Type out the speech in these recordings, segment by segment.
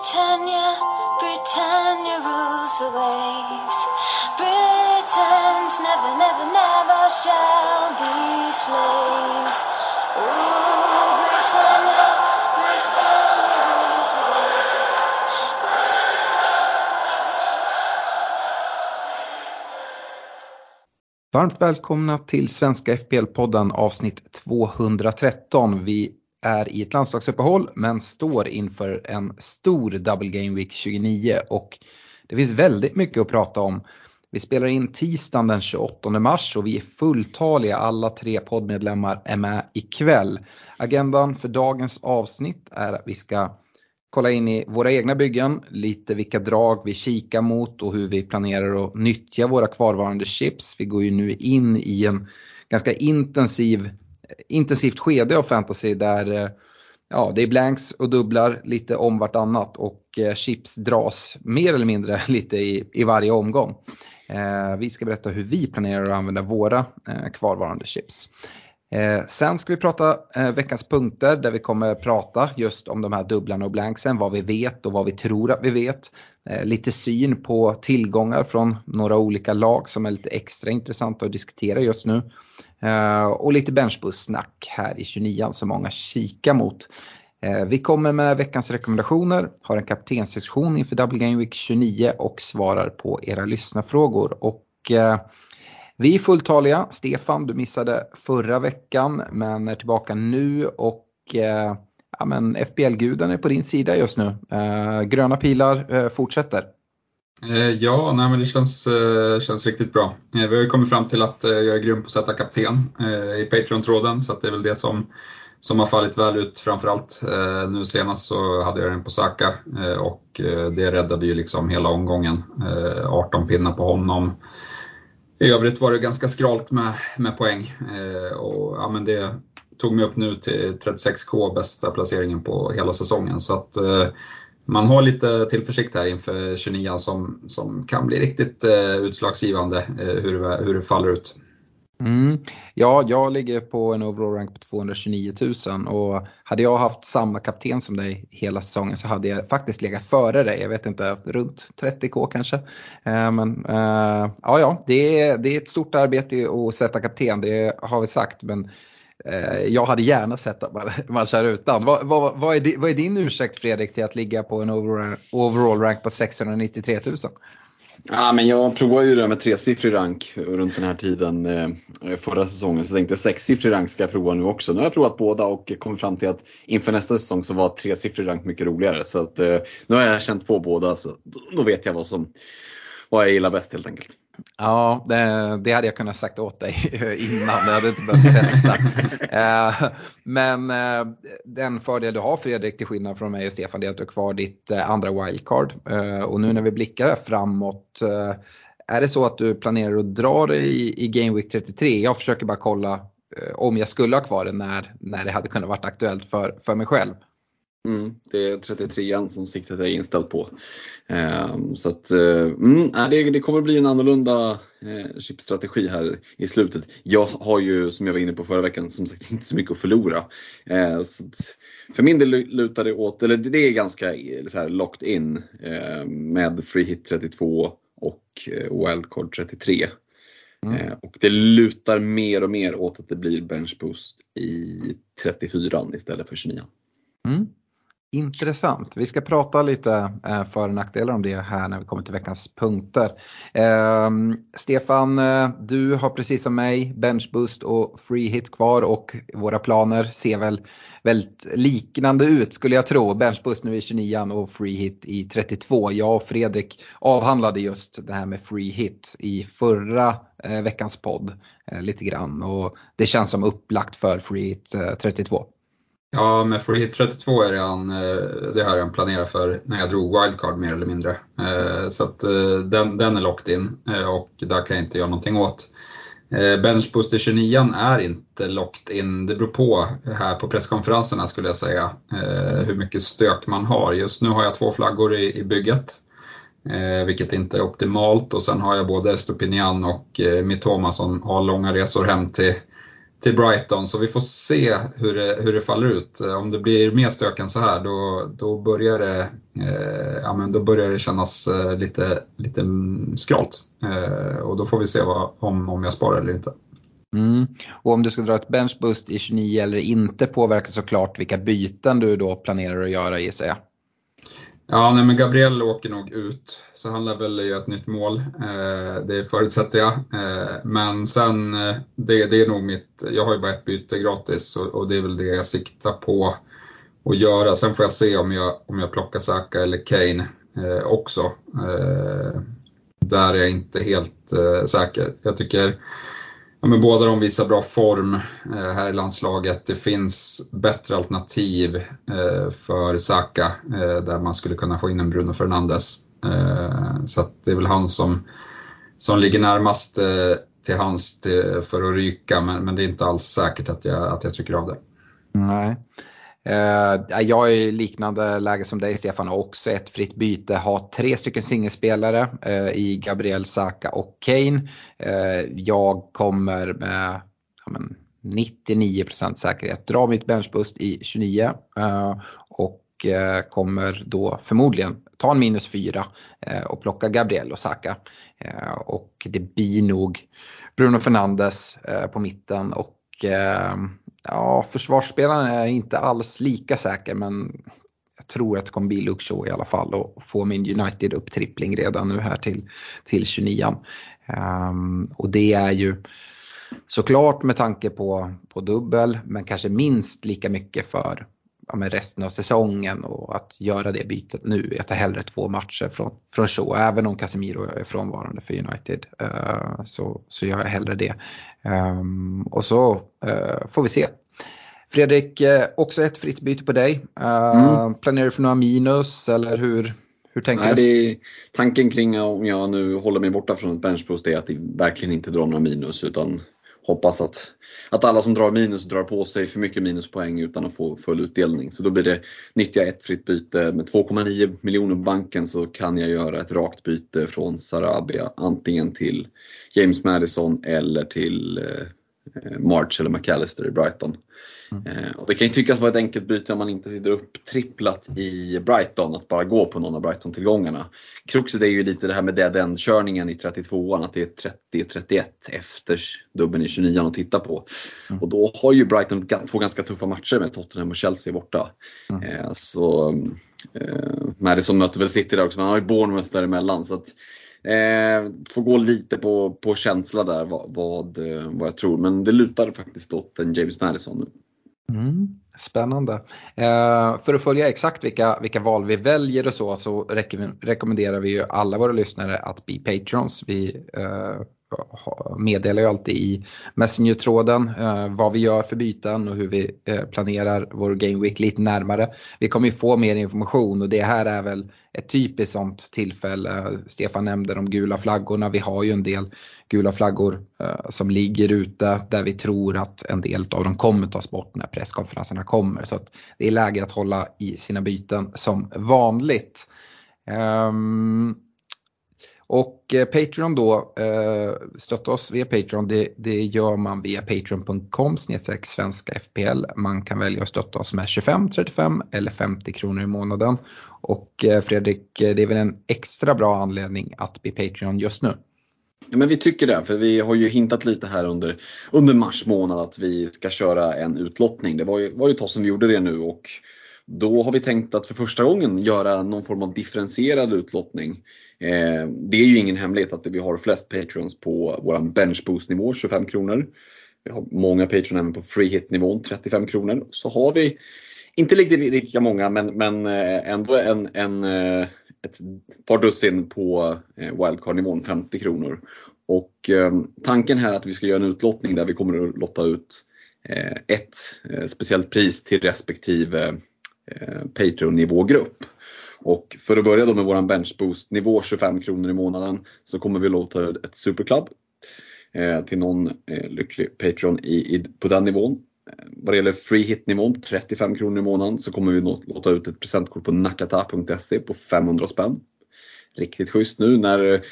Britannia, Britannia rules the waves. Britons never, never, never shall be slaves. Oh, Britannia, Britannia rules the waves. Varmt välkomna till Svenska FPL-podden avsnitt 213. Vi är i ett landslagsuppehåll men står inför en stor Double Game Week 29 och det finns väldigt mycket att prata om. Vi spelar in tisdagen den 28 mars och vi är fulltaliga, alla tre poddmedlemmar är med ikväll. Agendan för dagens avsnitt är att vi ska kolla in i våra egna byggen, lite vilka drag vi kikar mot och hur vi planerar att nyttja våra kvarvarande chips. Vi går ju nu in i en ganska intensiv, intensivt skede av fantasy där eh, ja, det är blanks och dubblar lite om vartannat och eh, chips dras mer eller mindre lite i, i varje omgång. Eh, vi ska berätta hur vi planerar att använda våra kvarvarande chips. Sen ska vi prata veckans punkter där vi kommer prata just om de här dubblarna och blanksen, vad vi vet och vad vi tror att vi vet. Lite syn på tillgångar från några olika lag som är lite extra intressanta att diskutera just nu. Eh, och lite benchboost-snack här i 29 som många kikar mot. Eh, vi kommer med veckans rekommendationer, har en kaptenssektion inför Double Game Week 29 och svarar på era lyssnarfrågor. Och eh, vi är fulltaliga. Stefan, du missade förra veckan men är tillbaka nu och ja, men FBL-guden är på din sida just nu. Gröna pilar fortsätter. Eh, ja, nej, men det känns, eh, känns riktigt bra. Eh, vi har ju kommit fram till att jag är grym på att sätta kapten i Patreon-tråden så att det är väl det som, som har fallit väl ut framförallt. Nu senast så hade jag den på Saka och det räddade ju liksom hela omgången. 18 pinnar på honom. I övrigt var det ganska skralt med, med poäng och ja, men det tog mig upp nu till 36k bästa placeringen på hela säsongen. Så att man har lite tillförsikt här inför 29 som, som kan bli riktigt eh, utslagsgivande eh, hur, det- hur det faller ut. Mm. Ja, jag ligger på en overall rank på 229 000 och hade jag haft samma kapten som dig hela säsongen så hade jag faktiskt legat före dig. Jag vet inte, runt 30k kanske. Eh, Men eh, ja, ja, det är, det är ett stort arbete att sätta kapten, det har vi sagt. Men eh, Eh, jag hade gärna sett att man, man kör utan. Vad, vad, vad, är vad är din ursäkt Fredrik till att ligga på en overall, overall rank på 693 000? Ja, men jag provade ju det med tresiffrig rank runt den här tiden eh, förra säsongen. Så jag tänkte sexsiffrig rank ska jag prova nu också. Nu har jag provat båda och kommit fram till att inför nästa säsong så var tresiffrig rank mycket roligare. Så att, eh, nu har jag känt på båda så då vet jag vad, som, vad jag gillar bäst helt enkelt. Ja, det, hade jag kunnat sagt åt dig innan. Jag hade inte behövt testa. Eh, Men eh, den fördel du har Fredrik till skillnad från mig och Stefan det är att du har kvar ditt eh, andra wildcard. Och nu när vi blickar framåt är det så att du planerar att dra dig i, Game Week 33? Jag försöker bara kolla om jag skulle ha kvar det när, när det hade kunnat varit aktuellt för, för mig själv. Mm, det är 33an som siktet är inställt på. Ehm, så att, eh, mm, det, det kommer bli en annorlunda eh, chipstrategi här i slutet. Jag har ju, som jag var inne på förra veckan, som sagt inte så mycket att förlora. Eh, så att, för min del lutar det åt, eller det är ganska eh, så här locked in eh, med free hit 32 och eh, wildcard 33. Mm. Eh, och det lutar mer och mer åt att det blir bench boost i 34 istället för 29. Mm. Intressant. Vi ska prata lite eh, för och nackdelar om det här när vi kommer till veckans punkter. Ehm, eh, Stefan, du har precis som mig benchboost och free hit kvar och våra planer ser väl väldigt liknande ut skulle jag tro. Benchboost nu i 29 och free hit i 32. Jag och Fredrik avhandlade just det här med free hit i förra eh, veckans podd eh, lite grann och det känns som upplagt för free hit eh, 32. Ja, med Free Hit 32 är redan, det har eh, jag redan planerat för när jag drog wildcard mer eller mindre. Eh, så att eh, den, den är locked in och där kan jag inte göra någonting åt. Benchbooster 29 är inte locked in. Det beror på här på presskonferenserna skulle jag säga hur mycket stök man har. Just nu har jag två flaggor i, i bygget. Eh, vilket inte är optimalt och sen har jag både Stupinian och eh, Mitoma som har långa resor hem till, till Brighton så vi får se hur det, hur det faller ut. Om det blir mer stök än så här då, då, börjar, det, eh, ja, men då börjar det kännas eh, lite, lite skralt. Eh, och då får vi se vad, om, om jag sparar eller inte. Mm. Och om du ska dra ett benchboost i 29 eller inte påverkar såklart vilka byten du då planerar att göra gissar jag. Ja, nej, men Gabriel åker nog ut, så han lär väl göra ett nytt mål. Eh, det förutsätter jag. Eh, men sen, eh, det, det, är nog mitt, jag har ju bara ett byte gratis och, och, det är väl det jag siktar på att göra. Sen får jag se om jag, om jag plockar Saka eller Kane eh, också. Eh, där är jag inte helt eh, säker. Jag tycker Ja, men båda de visar bra form eh, här i landslaget. Det finns bättre alternativ eh, för Saka eh, där man skulle kunna få in en Bruno Fernandes. Eh, så det är väl han som, som ligger närmast eh, till hans till, för att ryka men, men det är inte alls säkert att jag, att jag trycker av det. Nej. Uh, jag är i liknande läge som dig Stefan och också ett fritt byte. Har tre stycken singelspelare uh, i Gabriel Saka och Kane. Uh, jag kommer med ja, men, 99% säkerhet dra mitt benchbust i 29 och Eh, kommer då förmodligen ta en minus 4 eh, och plocka Gabriel och Saka. Eh, och det blir nog Bruno Fernandes på mitten och Ja, försvarsspelaren är inte alls lika säker men jag tror att det kommer bli Luke Shaw i alla fall och få min United upptrippling redan nu här till, till 29 um, ehm, Och det är ju såklart med tanke på, på dubbel men kanske minst lika mycket för ja, med resten av säsongen och att göra det bytet nu. Jag tar hellre två matcher från, från Shaw, även om Casemiro är frånvarande för United. Uh, så, så gör jag hellre det. Um, och så uh, får vi se. Fredrik, uh, också ett fritt byte på dig. Mm. Planerar du för några minus eller hur, hur tänker Nej, du? tanken kring om jag nu håller mig borta från ett benchboost är att verkligen inte dra några minus utan hoppas att, att alla som drar minus drar på sig för mycket minuspoäng utan att få full utdelning. Så då blir det nyttja ett fritt byte. Med 2,9 miljoner på banken så kan jag göra ett rakt byte från Sarabia antingen till James Madison eller till eh, eh, March eller McAllister i Brighton. Mm. Eh, och det kan ju tyckas vara ett enkelt byte om man inte sitter upp tripplat i Brighton, att bara gå på någon av Brighton-tillgångarna. Kruxet är ju lite det här med dead end-körningen i 32an, att det är 30-31 efter dubben i 29an att titta på. Mm. Och då har ju Brighton två ganska tuffa matcher med Tottenham och Chelsea borta. Mm. Eh, så eh, Madison möter väl City där också, men han har ju Bournemouth däremellan. Så att, Eh, får gå lite på, på känsla där vad, vad, vad jag tror. Men det lutar faktiskt åt en James Madison nu. Mm, spännande. Eh, för att följa exakt vilka, vilka val vi väljer och så, så rekommenderar vi ju alla våra lyssnare att bli patrons. Vi eh, meddelar ju alltid i Messenger-tråden eh, vad vi gör för byten och hur vi eh, planerar vår Game Week lite närmare. Vi kommer ju få mer information och det här är väl ett typiskt sånt tillfälle. Stefan nämnde de gula flaggorna. Vi har ju en del gula flaggor eh, som ligger ute där vi tror att en del av dem kommer tas bort när presskonferenserna kommer. Så att det är läge att hålla i sina byten som vanligt. Um, och eh, Patreon då, eh, stötta oss via Patreon, det, det gör man via patreon.com svenska FPL. Man kan välja att stötta oss med 25, 35 eller 50 kronor i månaden. Och eh, Fredrik, det är väl en extra bra anledning att bli Patreon just nu? Ja, men vi tycker det, för vi har ju hintat lite här under, under mars månad att vi ska köra en utlottning. Det var ju, var ju ett tag som vi gjorde det nu och då har vi tänkt att för första gången göra någon form av differentierad utlottning. Eh, det är ju ingen hemlighet att vi har flest patrons på vår benchboost nivå 25 kronor. Vi har många patrons även på free hit nivån 35 kronor. Så har vi, inte riktigt lika många men, men eh, ändå en, en, eh, ett par dussin på eh, wildcard nivån 50 kronor. Och tanken här är att vi ska göra en utlottning där vi kommer att lotta ut ett speciellt pris till respektive Eh, Patreon-nivågrupp. Och för att börja då med våran benchboost nivå 25 kronor i månaden så kommer vi låta ett superklubb eh, till någon eh, lycklig Patreon i, i, på den nivån. Vad det gäller free hit nivån 35 kronor i månaden så kommer vi låta ut ett presentkort på nakata.se på 500 spänn. Riktigt schysst nu när,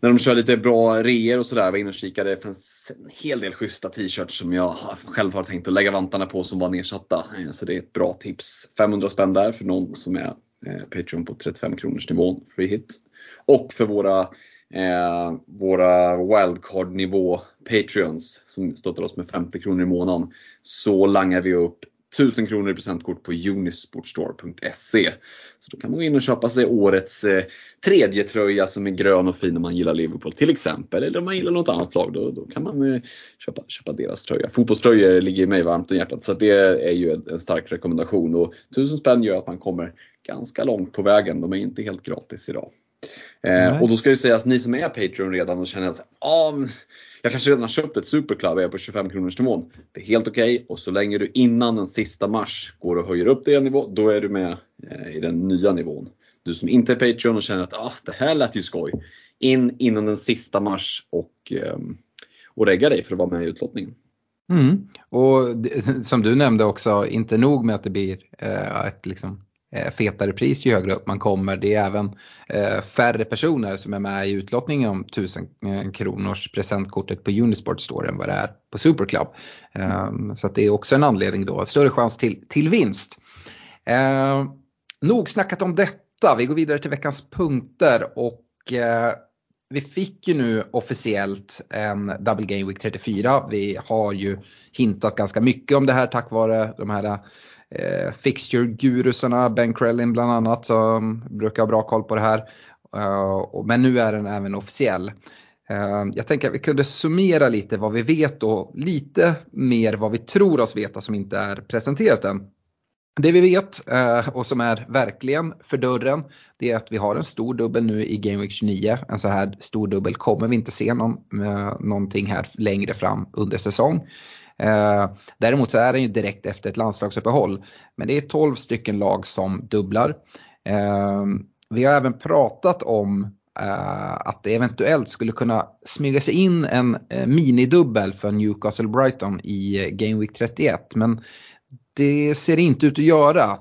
när de kör lite bra reor och sådär. Jag var inne och kikade. Det fanns en hel del schyssta t-shirts som jag själv har tänkt att lägga vantarna på som var nedsatta. Eh, så det är ett bra tips. 500 spänn där för någon som är eh, Patreon på 35 kronors nivån, free hit. Och för våra, eh, våra wildcard-nivå Patreons som stöttar oss med 50 kronor i månaden så langar vi upp 1000 kronor i presentkort på unisportstore.se. Så då kan man gå in och köpa sig årets eh, tredje tröja som är grön och fin om man gillar Liverpool till exempel. Eller om man gillar något annat lag, då, då kan man eh, köpa, köpa deras tröja. Fotbollströjor ligger mig varmt om hjärtat så det är ju en, en stark rekommendation. Och 1000 spänn gör att man kommer ganska långt på vägen. De är inte helt gratis idag. Eh, och då ska det sägas, ni som är Patreon redan och känner att ah, jag kanske redan har köpt ett Superclub och är på 25 kronors nivån. Det är helt okej okay. och så länge du innan den sista mars går och höjer upp det en nivå, då är du med eh, i den nya nivån. Du som inte är Patreon och känner att ah, det här lät ju skoj. In innan den sista mars och, ehm, och regga dig för att vara med i utlottningen. Mm. Och det, som du nämnde också, inte nog med att det blir eh, ett liksom Eh, fetare pris ju högre upp man kommer. Det är även eh, färre personer som är med i utlottningen om 1000 eh, kronors presentkortet på Unisport Store än vad det är på Superclub. Ehm, så att det är också en anledning då, större chans till, till vinst. Ehm, nog snackat om detta, vi går vidare till veckans punkter och eh, vi fick ju nu officiellt en Double Game Week 34. Vi har ju hintat ganska mycket om det här tack vare de här eh, fixture-gurusarna, Ben Krellin bland annat, som brukar ha bra koll på det här. Uh, men nu är den även officiell. Uh, jag tänker att vi kunde summera lite vad vi vet och lite mer vad vi tror oss veta som inte är presenterat än. Det vi vet eh, och som är verkligen för dörren det är att vi har en stor dubbel nu i Game Week 29. En så här stor dubbel kommer vi inte se någon, någonting här längre fram under säsong. Eh, däremot så är den ju direkt efter ett landslagsuppehåll. Men det är 12 stycken lag som dubblar. Eh, vi har även pratat om eh, att det eventuellt skulle kunna smyga sig in en minidubbel för Newcastle Brighton i Game Week 31. Men det ser inte ut att göra.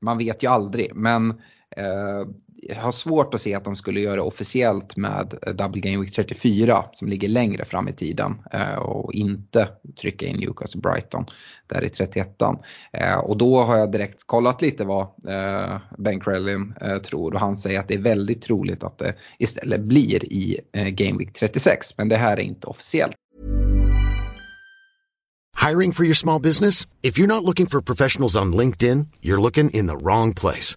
Man vet ju aldrig. Men Eh, jag har svårt att se att de skulle göra officiellt med Double Game Week 34 som ligger längre fram i tiden eh, och inte trycka in Newcastle Brighton där i 31 eh, Och då har jag direkt kollat lite vad Ben Krellin tror och han säger att det är väldigt troligt att det istället blir i Game Week 36 men det här är inte officiellt. Hiring for your small business? If you're not looking for professionals on LinkedIn, you're looking in the wrong place.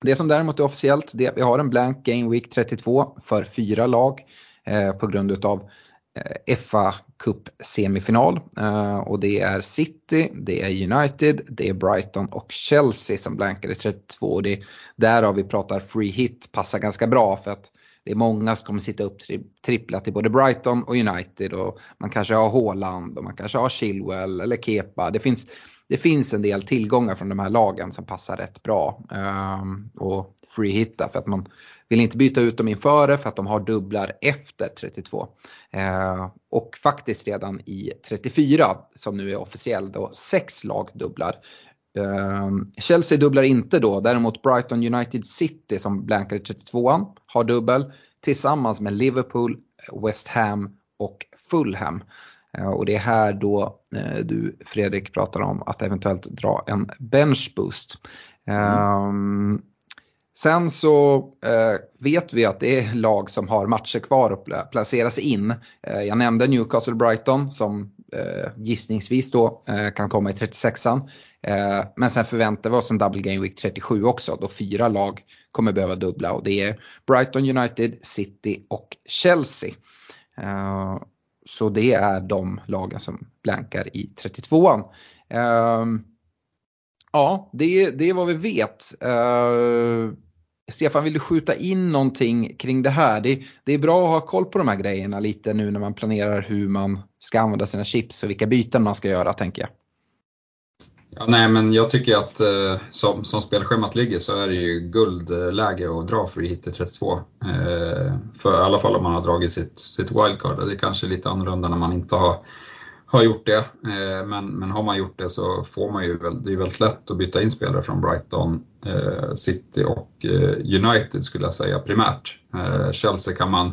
Det som däremot är officiellt det är att vi har en blank Game Week 32 för fyra lag eh, på grund utav eh, FA Cup semifinal. Eh, och det är City, det är United, det är Brighton och Chelsea som blankar i 32. Och det, därav vi pratar free hit passar ganska bra för att det är många som kommer sitta upp tri trippla till både Brighton och United och man kanske har Haaland och man kanske har Chilwell eller Kepa. Det finns det finns en del tillgångar från de här lagen som passar rätt bra um, och free hitta för att man vill inte byta ut dem inför det för att de har dubblar efter 32. Ehm, och faktiskt redan i 34 som nu är officiell då sex lag dubblar. Ehm, Chelsea dubblar inte då, däremot Brighton United City som blankar i 32an har dubbel tillsammans med Liverpool, West Ham och Fulham. Eh, och det är här då eh, du Fredrik pratar om att eventuellt dra en bench boost. Mm. Sen så eh, vet vi att det är lag som har matcher kvar att placera sig in. Eh, jag nämnde Newcastle Brighton som eh, gissningsvis då eh, kan komma i 36an. Eh, men sen förväntar vi oss en double game week 37 också då fyra lag kommer behöva dubbla och det är Brighton United, City och Chelsea. Så det är de lagen som blankar i 32an. Uh, ehm, ja, det, det är vad vi vet. Uh, Stefan, vill du skjuta in någonting kring det här? Det, det, är bra att ha koll på de här grejerna lite nu när man planerar hur man ska använda sina chips och vilka byten man ska göra tänker jag. Ja, nej, men jag tycker att eh, som, som spelschemat ligger så är det ju guldläge att dra free hit till 32. Eh, för i alla fall om man har dragit sitt, sitt wildcard. Det är kanske lite annorlunda när man inte har, har gjort det. Eh, men, men har man gjort det så får man ju, det är väldigt lätt att byta in spelare från Brighton, eh, City och eh, United skulle jag säga primärt. Eh, Chelsea kan man,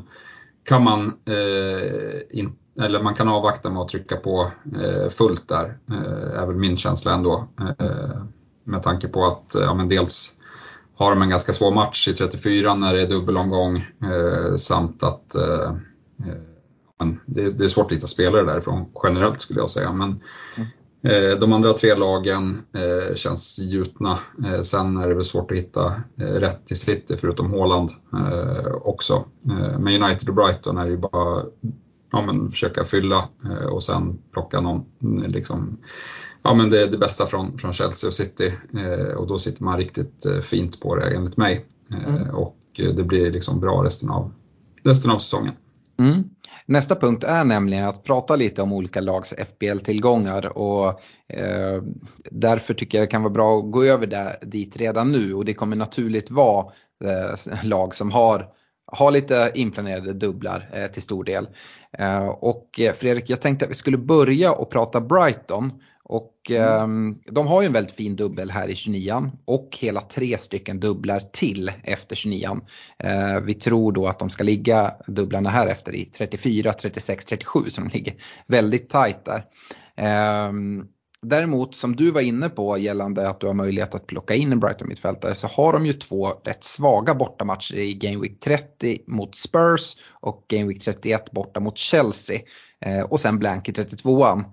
kan man eh, inte eller man kan avvakta med att trycka på eh, fullt där, eh, är väl min känsla ändå. Eh, med tanke på att ja, men dels har de en ganska svår match i 34 när det är dubbelomgång eh, samt att eh, eh det, det, är svårt att hitta spelare därifrån generellt skulle jag säga. Men mm de andra tre lagen eh, känns gjutna. sen är det väl svårt att hitta rätt till City förutom Haaland också. med United och Brighton är ju bara ja, men försöka fylla eh, och sen plocka någon, liksom, ja, men det, det bästa från, från Chelsea och City eh, och då sitter man riktigt eh, fint på det enligt mig. Mm. Och det blir liksom bra resten av, resten av säsongen. Mm. Nästa punkt är nämligen att prata lite om olika lags FBL-tillgångar och eh, därför tycker jag det kan vara bra att gå över där, dit redan nu och det kommer naturligt vara eh, lag som har har lite inplanerade dubblar eh, till stor del. Eh, och eh, Fredrik, jag tänkte att vi skulle börja och prata Brighton. Och mm. eh, de har ju en väldigt fin dubbel här i 29 och hela tre stycken dubblar till efter 29 eh, Vi tror då att de ska ligga dubblarna här efter i 34, 36, 37 så de ligger väldigt tajt där. Ehm, Däremot som du var inne på gällande att du har möjlighet att plocka in en Brighton-mittfältare så har de ju två rätt svaga bortamatcher i Game Week 30 mot Spurs och Game Week 31 borta mot Chelsea. Eh, och sen blank i 32an.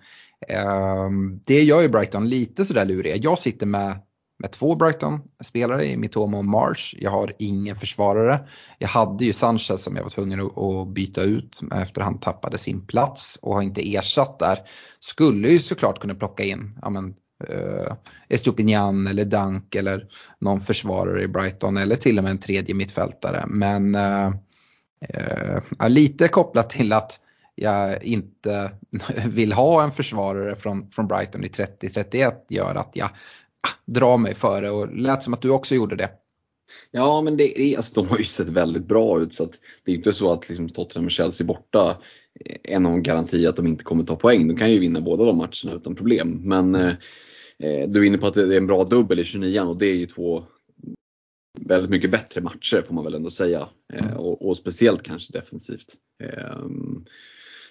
Ehm, det gör ju Brighton lite sådär luriga. Jag sitter med med två Brighton-spelare i Mitoma och Marsh. Jag har ingen försvarare. Jag hade ju Sanchez som jag var tvungen att byta ut efter han tappade sin plats och har inte ersatt där. Skulle ju såklart kunna plocka in ja, men, eh, uh, Estupinian eller Dunk eller någon försvarare i Brighton eller till och med en tredje mittfältare. Men uh, uh, lite kopplat till att jag inte vill ha en försvarare från, från Brighton i 30-31 gör att jag ah, drar mig före det och lät som att du också gjorde det. Ja men det är, alltså, de har ju sett väldigt bra ut så att det är inte så att liksom, Tottenham och Chelsea borta eh, är någon garanti att de inte kommer ta poäng. De kan ju vinna båda de matcherna utan problem. Men eh, eh du är inne på att det är en bra dubbel i 29 och det är ju två väldigt mycket bättre matcher får man väl ändå säga. Eh, och, och, speciellt kanske defensivt. Eh,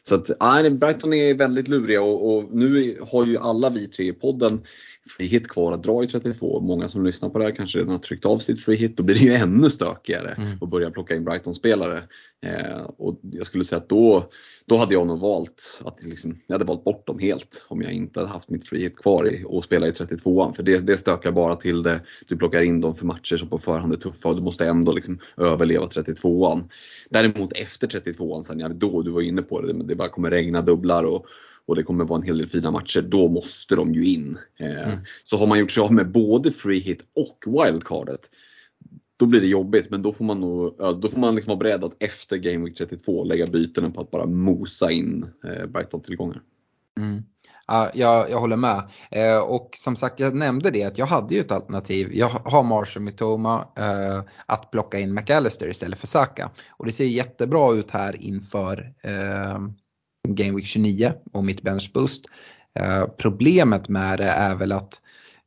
så att nej, Brighton är väldigt luriga och, och, nu har ju alla vi tre i podden free hit kvar att dra i 32. Många som lyssnar på det här kanske redan har tryckt av sitt free hit. Då blir det ju ännu stökigare mm. att börja plocka in Brighton-spelare. Eh, och jag skulle säga att då, då hade jag nog valt att liksom, jag hade valt bort dem helt om jag inte hade haft mitt free hit kvar i, och spela i 32an. För det, det stökar bara till det. Du plockar in dem för matcher som på förhand är tuffa och du måste ändå liksom överleva 32an. Däremot efter 32an, sen, ja, då du var inne på det, det bara kommer regna dubblar och och det kommer vara en hel del fina matcher, då måste de ju in. Eh, mm. Så har man gjort sig av med både free hit och wildcardet, då blir det jobbigt men då får man, nog, då får man liksom vara beredd att efter Game Week 32 lägga bytena på att bara mosa in eh, Brighton-tillgångar. Mm. Ja, jag, jag håller med. Eh, och som sagt, jag nämnde det att jag hade ju ett alternativ. Jag har Marshall Mitoma eh, att plocka in McAllister istället för Saka. Och det ser jättebra ut här inför eh, Game Week 29 och mitt bench boost. Eh, problemet med det är väl att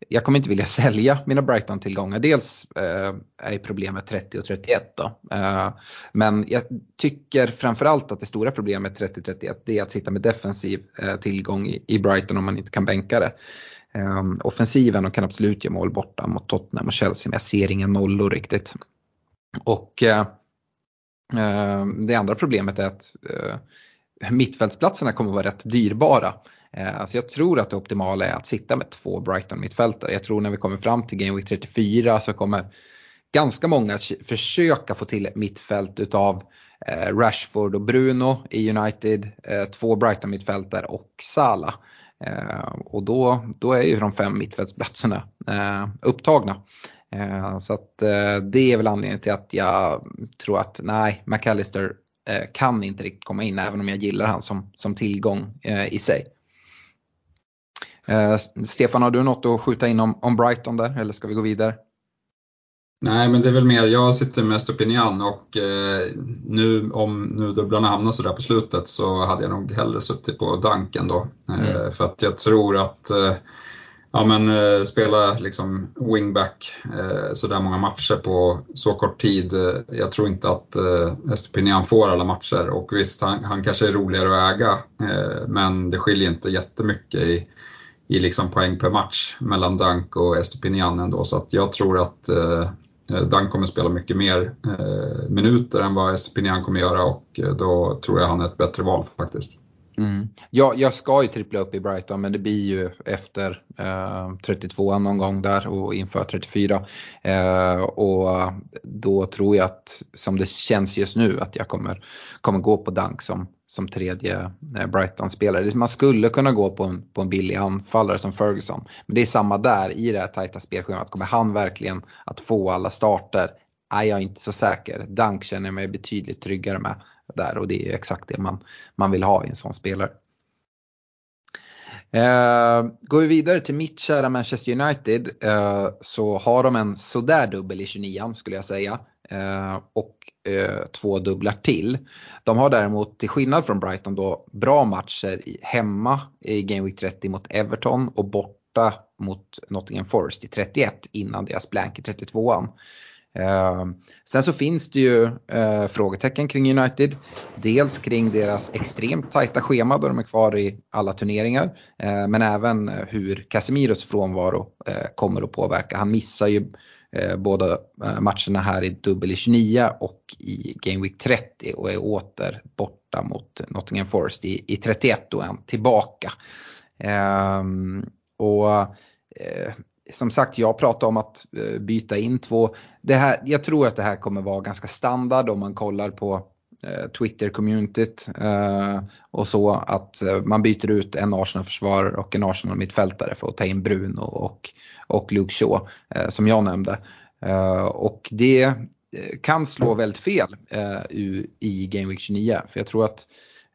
jag kommer inte vilja sälja mina Brighton-tillgångar. Dels eh, är problemet 30 och 31 då. Eh, men jag tycker framförallt att det stora problemet 30-31 det är att sitta med defensiv eh, tillgång i, i, Brighton om man inte kan bänka det. Eh, offensiven och kan absolut göra mål borta mot Tottenham och Chelsea men jag ser inga nollor riktigt. Och eh, eh, det andra problemet är att eh, mittfältsplatserna kommer att vara rätt dyrbara. Så jag tror att det optimala är att sitta med två Brighton-mittfältare. Jag tror när vi kommer fram till Game Week 34 så kommer ganska många försöka få till ett mittfält utav eh, Rashford och Bruno i United, eh, två Brighton-mittfältare och Salah. Och då, då är ju de fem mittfältsplatserna upptagna. Så att det är väl anledningen till att jag tror att nej, McAllister kan inte riktigt komma in även om jag gillar han som, som tillgång eh, i sig. Eh, Stefan, har du något att skjuta in om, om Brighton där eller ska vi gå vidare? Nej, men det är väl mer, jag sitter mest upp i och eh, nu om nu dubblarna hamnar sådär på slutet så hade jag nog hellre suttit på Duncan då. Eh, mm. För att jag tror att eh, ja, men, eh, spela liksom wingback eh, sådär många matcher på så kort tid. Eh, jag tror inte att eh, Estopinian får alla matcher och visst, han, han kanske är roligare att äga eh, men det skiljer inte jättemycket i, i liksom poäng per match mellan Dunk och Estopinian ändå så att jag tror att eh, eh Dunk kommer spela mycket mer eh, minuter än vad Estopinian kommer göra och eh, då tror jag han är ett bättre val faktiskt. Mm. Ja, jag ska ju trippla upp i Brighton men det blir ju efter eh, 32 någon gång där och inför 34. Eh, och då tror jag att som det känns just nu att jag kommer, kommer gå på Dunk som, som tredje eh, Brighton-spelare. Man skulle kunna gå på en, på en billig anfallare som Ferguson. Men det är samma där i det här tajta spelschemat. Kommer han verkligen att få alla starter? Nej, jag är inte så säker. Dunk känner jag mig betydligt tryggare med där och det är exakt det man, man vill ha i en sån spelare. Eh, går vi vidare till mitt kära Manchester United eh, så har de en sådär dubbel i 29 skulle jag säga. Eh, och eh, två dubblar till. De har däremot till skillnad från Brighton då bra matcher i, hemma i Game Week 30 mot Everton och borta mot Nottingham Forest i 31 innan deras blank i 32an. Ehm, sen så finns det ju eh, frågetecken kring United. Dels kring deras extremt tajta schema då de är kvar i alla turneringar. Eh, men även hur Casemiros frånvaro eh, kommer att påverka. Han missar ju båda matcherna här i dubbel i 29 och i Game Week 30 och är åter borta mot Nottingham Forest i, i 31 och är tillbaka. Ehm, och som sagt, jag pratade om att eh, byta in två. Det här, jag tror att det här kommer vara ganska standard om man kollar på eh, Twitter-communityt eh, och så att eh, man byter ut en Arsenal-försvarare och en Arsenal-mittfältare för att ta in Bruno och, och Luke Shaw eh, som jag nämnde. Och det kan slå väldigt fel i Game Week 29 för jag tror att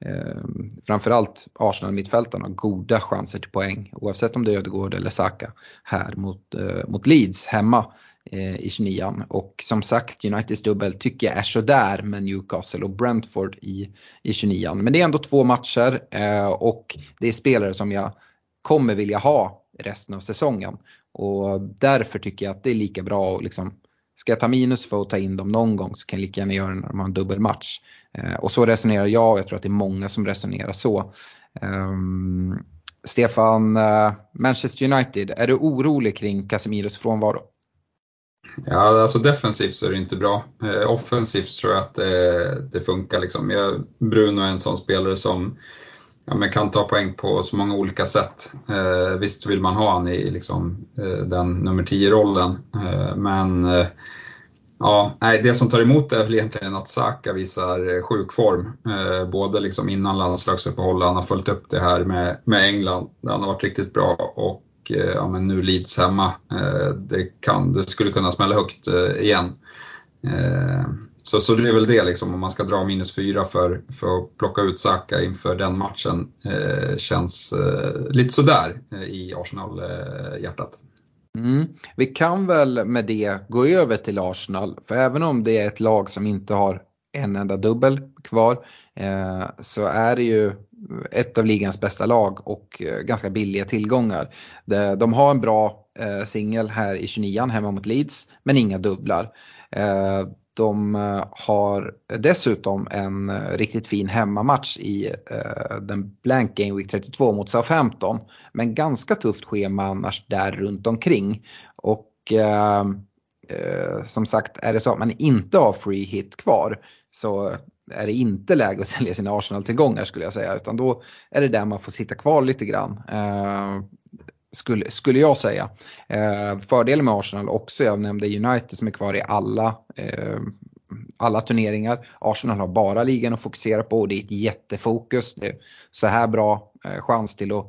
Eh, framförallt Arsenal-mittfältarna har goda chanser till poäng oavsett om det är Ödegård eller Saka här mot, eh, mot Leeds hemma eh, i 29 Och som sagt Uniteds dubbel tycker jag är sådär med Newcastle och Brentford i, i 29 Men det är ändå två matcher eh, och det är spelare som jag kommer vilja ha resten av säsongen. Och därför tycker jag att det är lika bra att liksom Ska jag ta minus för att ta in dem någon gång så kan jag lika gärna göra det när de har en dubbelmatch. Eh, och så resonerar jag och jag tror att det är många som resonerar så. Ehm, Stefan, eh, Manchester United, är du orolig kring Casemiros frånvaro? Ja, alltså defensivt så är det inte bra. Eh, offensivt tror jag att det, det funkar. Liksom. Jag, Bruno är en sån spelare som ja, men kan ta poäng på så många olika sätt. Eh, visst vill man ha han i liksom, eh, den nummer 10-rollen, eh, men eh, ja, nej, det som tar emot är väl egentligen att Saka visar eh, sjukform, sjuk form. Eh, både liksom innan landslagsuppehållet, han har följt upp det här med, med England, han har varit riktigt bra och eh, ja, men nu Leeds hemma. Eh, det, kan, det skulle kunna smälla högt igen. Så, så det är väl det liksom, om man ska dra minus fyra för, för att plocka ut Saka inför den matchen eh, känns eh, lite sådär eh, i Arsenal-hjärtat. Mm. Vi kan väl med det gå över till Arsenal, för även om det är ett lag som inte har en enda dubbel kvar eh, så är det ju ett av ligans bästa lag och eh, ganska billiga tillgångar. De, de har en bra eh, singel här i 29an hemma mot Leeds men inga dubblar. Eh, de eh, har dessutom en eh, riktigt fin hemmamatch i eh, den blank game week 32 mot Southampton. Men ganska tufft schema annars där runt omkring. Och eh, som sagt, är det så att man inte har free hit kvar så är det inte läge att sälja sina Arsenal-tillgångar skulle jag säga. Utan då är det där man får sitta kvar lite grann. Eh, skulle, skulle jag säga. Eh, fördelen med Arsenal också, jag nämnde United som är kvar i alla, eh, alla turneringar. Arsenal har bara ligan att fokusera på och det är ett jättefokus. Det är så här bra eh, chans till att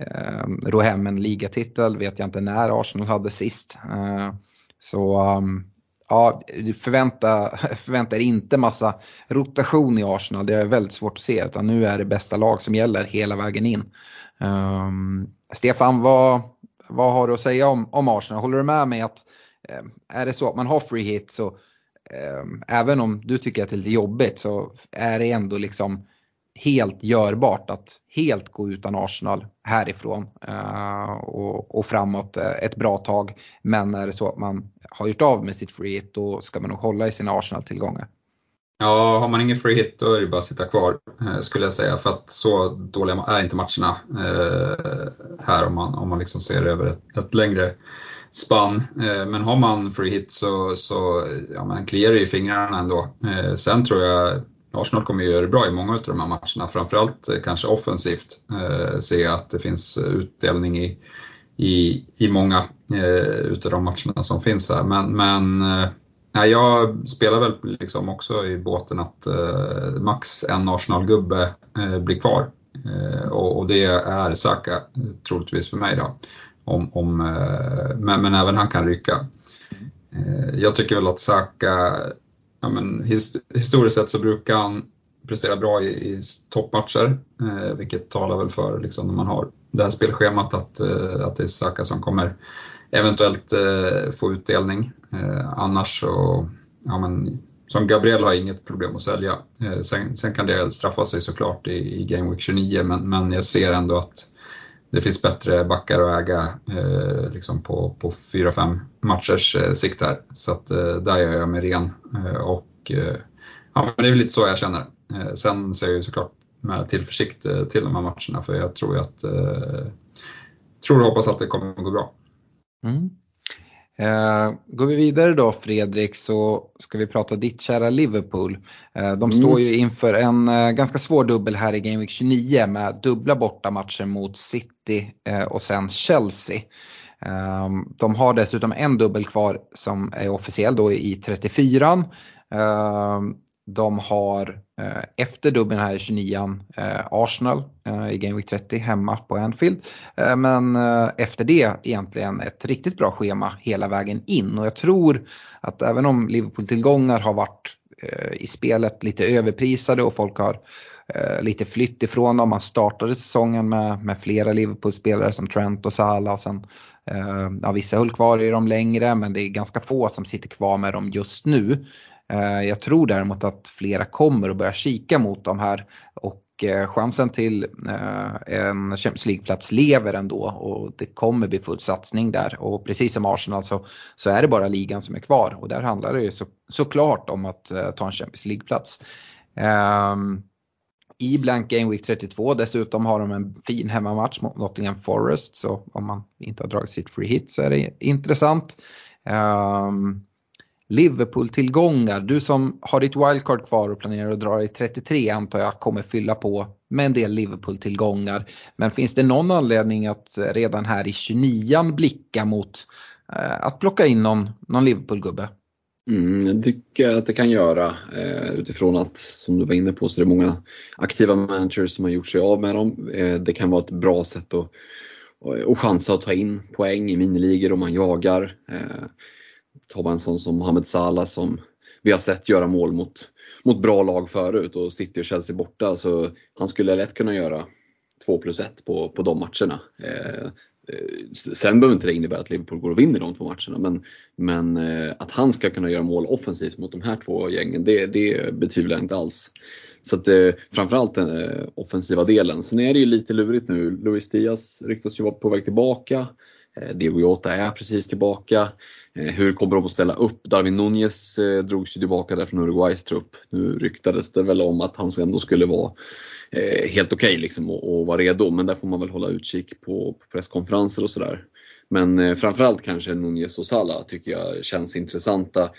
eh, ro hem en ligatitel vet jag inte när Arsenal hade sist. Eh, så um, ja, förvänta, förvänta er inte massa rotation i Arsenal. Det är väldigt svårt att se utan nu är det bästa lag som gäller hela vägen in. Um, Stefan, vad, vad har du att säga om, om Arsenal? Håller du med mig att eh, är det så att man har free hit så eh, även om du tycker att det är lite jobbigt så är det ändå liksom helt görbart att helt gå utan Arsenal härifrån eh, och, och, framåt eh, ett bra tag. Men är det så att man har gjort av med sitt free hit då ska man nog hålla i sina Arsenal-tillgångar. Ja, har man ingen free hit då är det bara att sitta kvar eh, skulle jag säga. För att så dåliga är inte matcherna eh, här om man, om man liksom ser över ett, ett längre spann. Eh, men har man free hit så, så ja, man kliar det i fingrarna ändå. Sen tror jag Arsenal kommer göra det bra i många av de här matcherna, framförallt kanske offensivt. Se att det finns utdelning i, i, i många av utav de matcherna som finns här. Men, men Nej, jag spelar väl liksom också i båten att eh, max en Arsenal-gubbe eh, blir kvar. Eh, och, och, det är Saka eh, troligtvis för mig då. Om, om, eh, men, men, även han kan rycka. Eh, jag tycker väl att Saka, ja, men his, historiskt sett så brukar han prestera bra i, i toppmatcher, eh, vilket talar väl för liksom, när man har det här spelschemat att, eh, att det är Saka som kommer eventuellt eh, få utdelning. Eh, annars så, ja men, som Gabriel har inget problem att sälja. Eh, sen, sen, kan det straffa sig såklart i, i Game Week 29 men, men jag ser ändå att det finns bättre backar att äga eh, liksom på, på 4-5 matchers eh, sikt här. Så att, eh, där gör jag mig ren. Eh, och, eh, ja, men det är väl lite så jag känner. Eh, sen ser jag ju såklart med tillförsikt eh, till de här matcherna för jag tror att eh, tror och hoppas att det kommer att gå bra. Mm. Eh, går vi vidare då Fredrik så ska vi prata ditt kära Liverpool. Eh, de mm. står ju inför en eh, ganska svår dubbel här i Game Week 29 med dubbla bortamatcher mot City eh, och sen Chelsea. Eh, de har dessutom en dubbel kvar som är officiell då i 34 de har eh, efter dubbeln här i 29 eh, Arsenal eh, i Game Week 30 hemma på Anfield. Eh, men eh, efter det egentligen ett riktigt bra schema hela vägen in och jag tror att även om Liverpool-tillgångar har varit eh, i spelet lite överprisade och folk har eh, lite flytt ifrån dem. Man startade säsongen med, med flera Liverpool-spelare som Trent och Salah och sen eh, ja, vissa höll kvar i dem längre men det är ganska få som sitter kvar med dem just nu. Eh, jag tror däremot att flera kommer att börja kika mot de här och eh, chansen till eh, en Champions League-plats lever ändå och det kommer bli full satsning där. Och precis som Arsenal så, så är det bara ligan som är kvar och där handlar det ju så, såklart om att ta en Champions League-plats. Um, i Blank Game Week 32 dessutom har de en fin hemmamatch mot Nottingham Forest så om man inte har dragit sitt free hit så är det intressant. Um, Liverpool-tillgångar, du som har ditt wildcard kvar och planerar att dra i 33 antar jag kommer fylla på med en del Liverpool-tillgångar. Men finns det någon anledning att redan här i 29 blicka mot eh, att plocka in någon, någon Liverpool-gubbe? Mm, jag tycker att det kan göra eh, utifrån att, som du var inne på, så det är många aktiva managers som har gjort sig av med dem. Eh, det kan vara ett bra sätt att och chansa att ta in poäng i miniligor om man jagar. Eh, tar man en sån som Mohamed Salah som vi har sett göra mål mot, mot bra lag förut och City och Chelsea borta så han skulle lätt kunna göra 2 plus 1 på, på de matcherna. Eh, eh, sen behöver inte det innebära att Liverpool går och vinner de två matcherna men, men eh, att han ska kunna göra mål offensivt mot de här två gängen det, det betvivlar jag inte alls. Så att eh, framförallt den eh, offensiva delen. Sen är det ju lite lurigt nu. Luis Diaz ryktas ju vara på väg tillbaka. Eh, Diego Jota är precis tillbaka. Eh, hur kommer de att ställa upp? Darwin Nunez eh, drogs ju tillbaka där från Uruguays trupp. Nu ryktades det väl om att han ändå skulle vara eh, helt okej okay liksom och, och vara redo. Men där får man väl hålla utkik på, på presskonferenser och sådär. Men eh, framförallt kanske Nunez och Salah tycker jag känns intressanta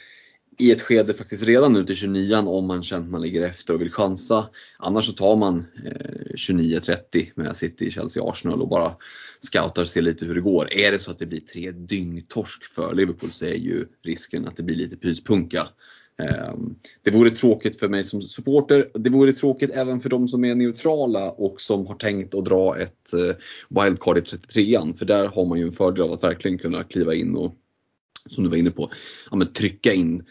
i ett skede faktiskt redan nu till 29 om man känner att man ligger efter och vill chansa. Annars så tar man eh, 29-30 med City, Chelsea, Arsenal och bara scoutar och ser lite hur det går. Är det så att det blir tre dyngtorsk för Liverpool så är ju risken att det blir lite pyspunka. Eh, det vore tråkigt för mig som supporter. Det vore tråkigt även för de som är neutrala och som har tänkt att dra ett eh, wildcard i 33an. För där har man ju en fördel av att verkligen kunna kliva in och som du var inne på, ja, men trycka in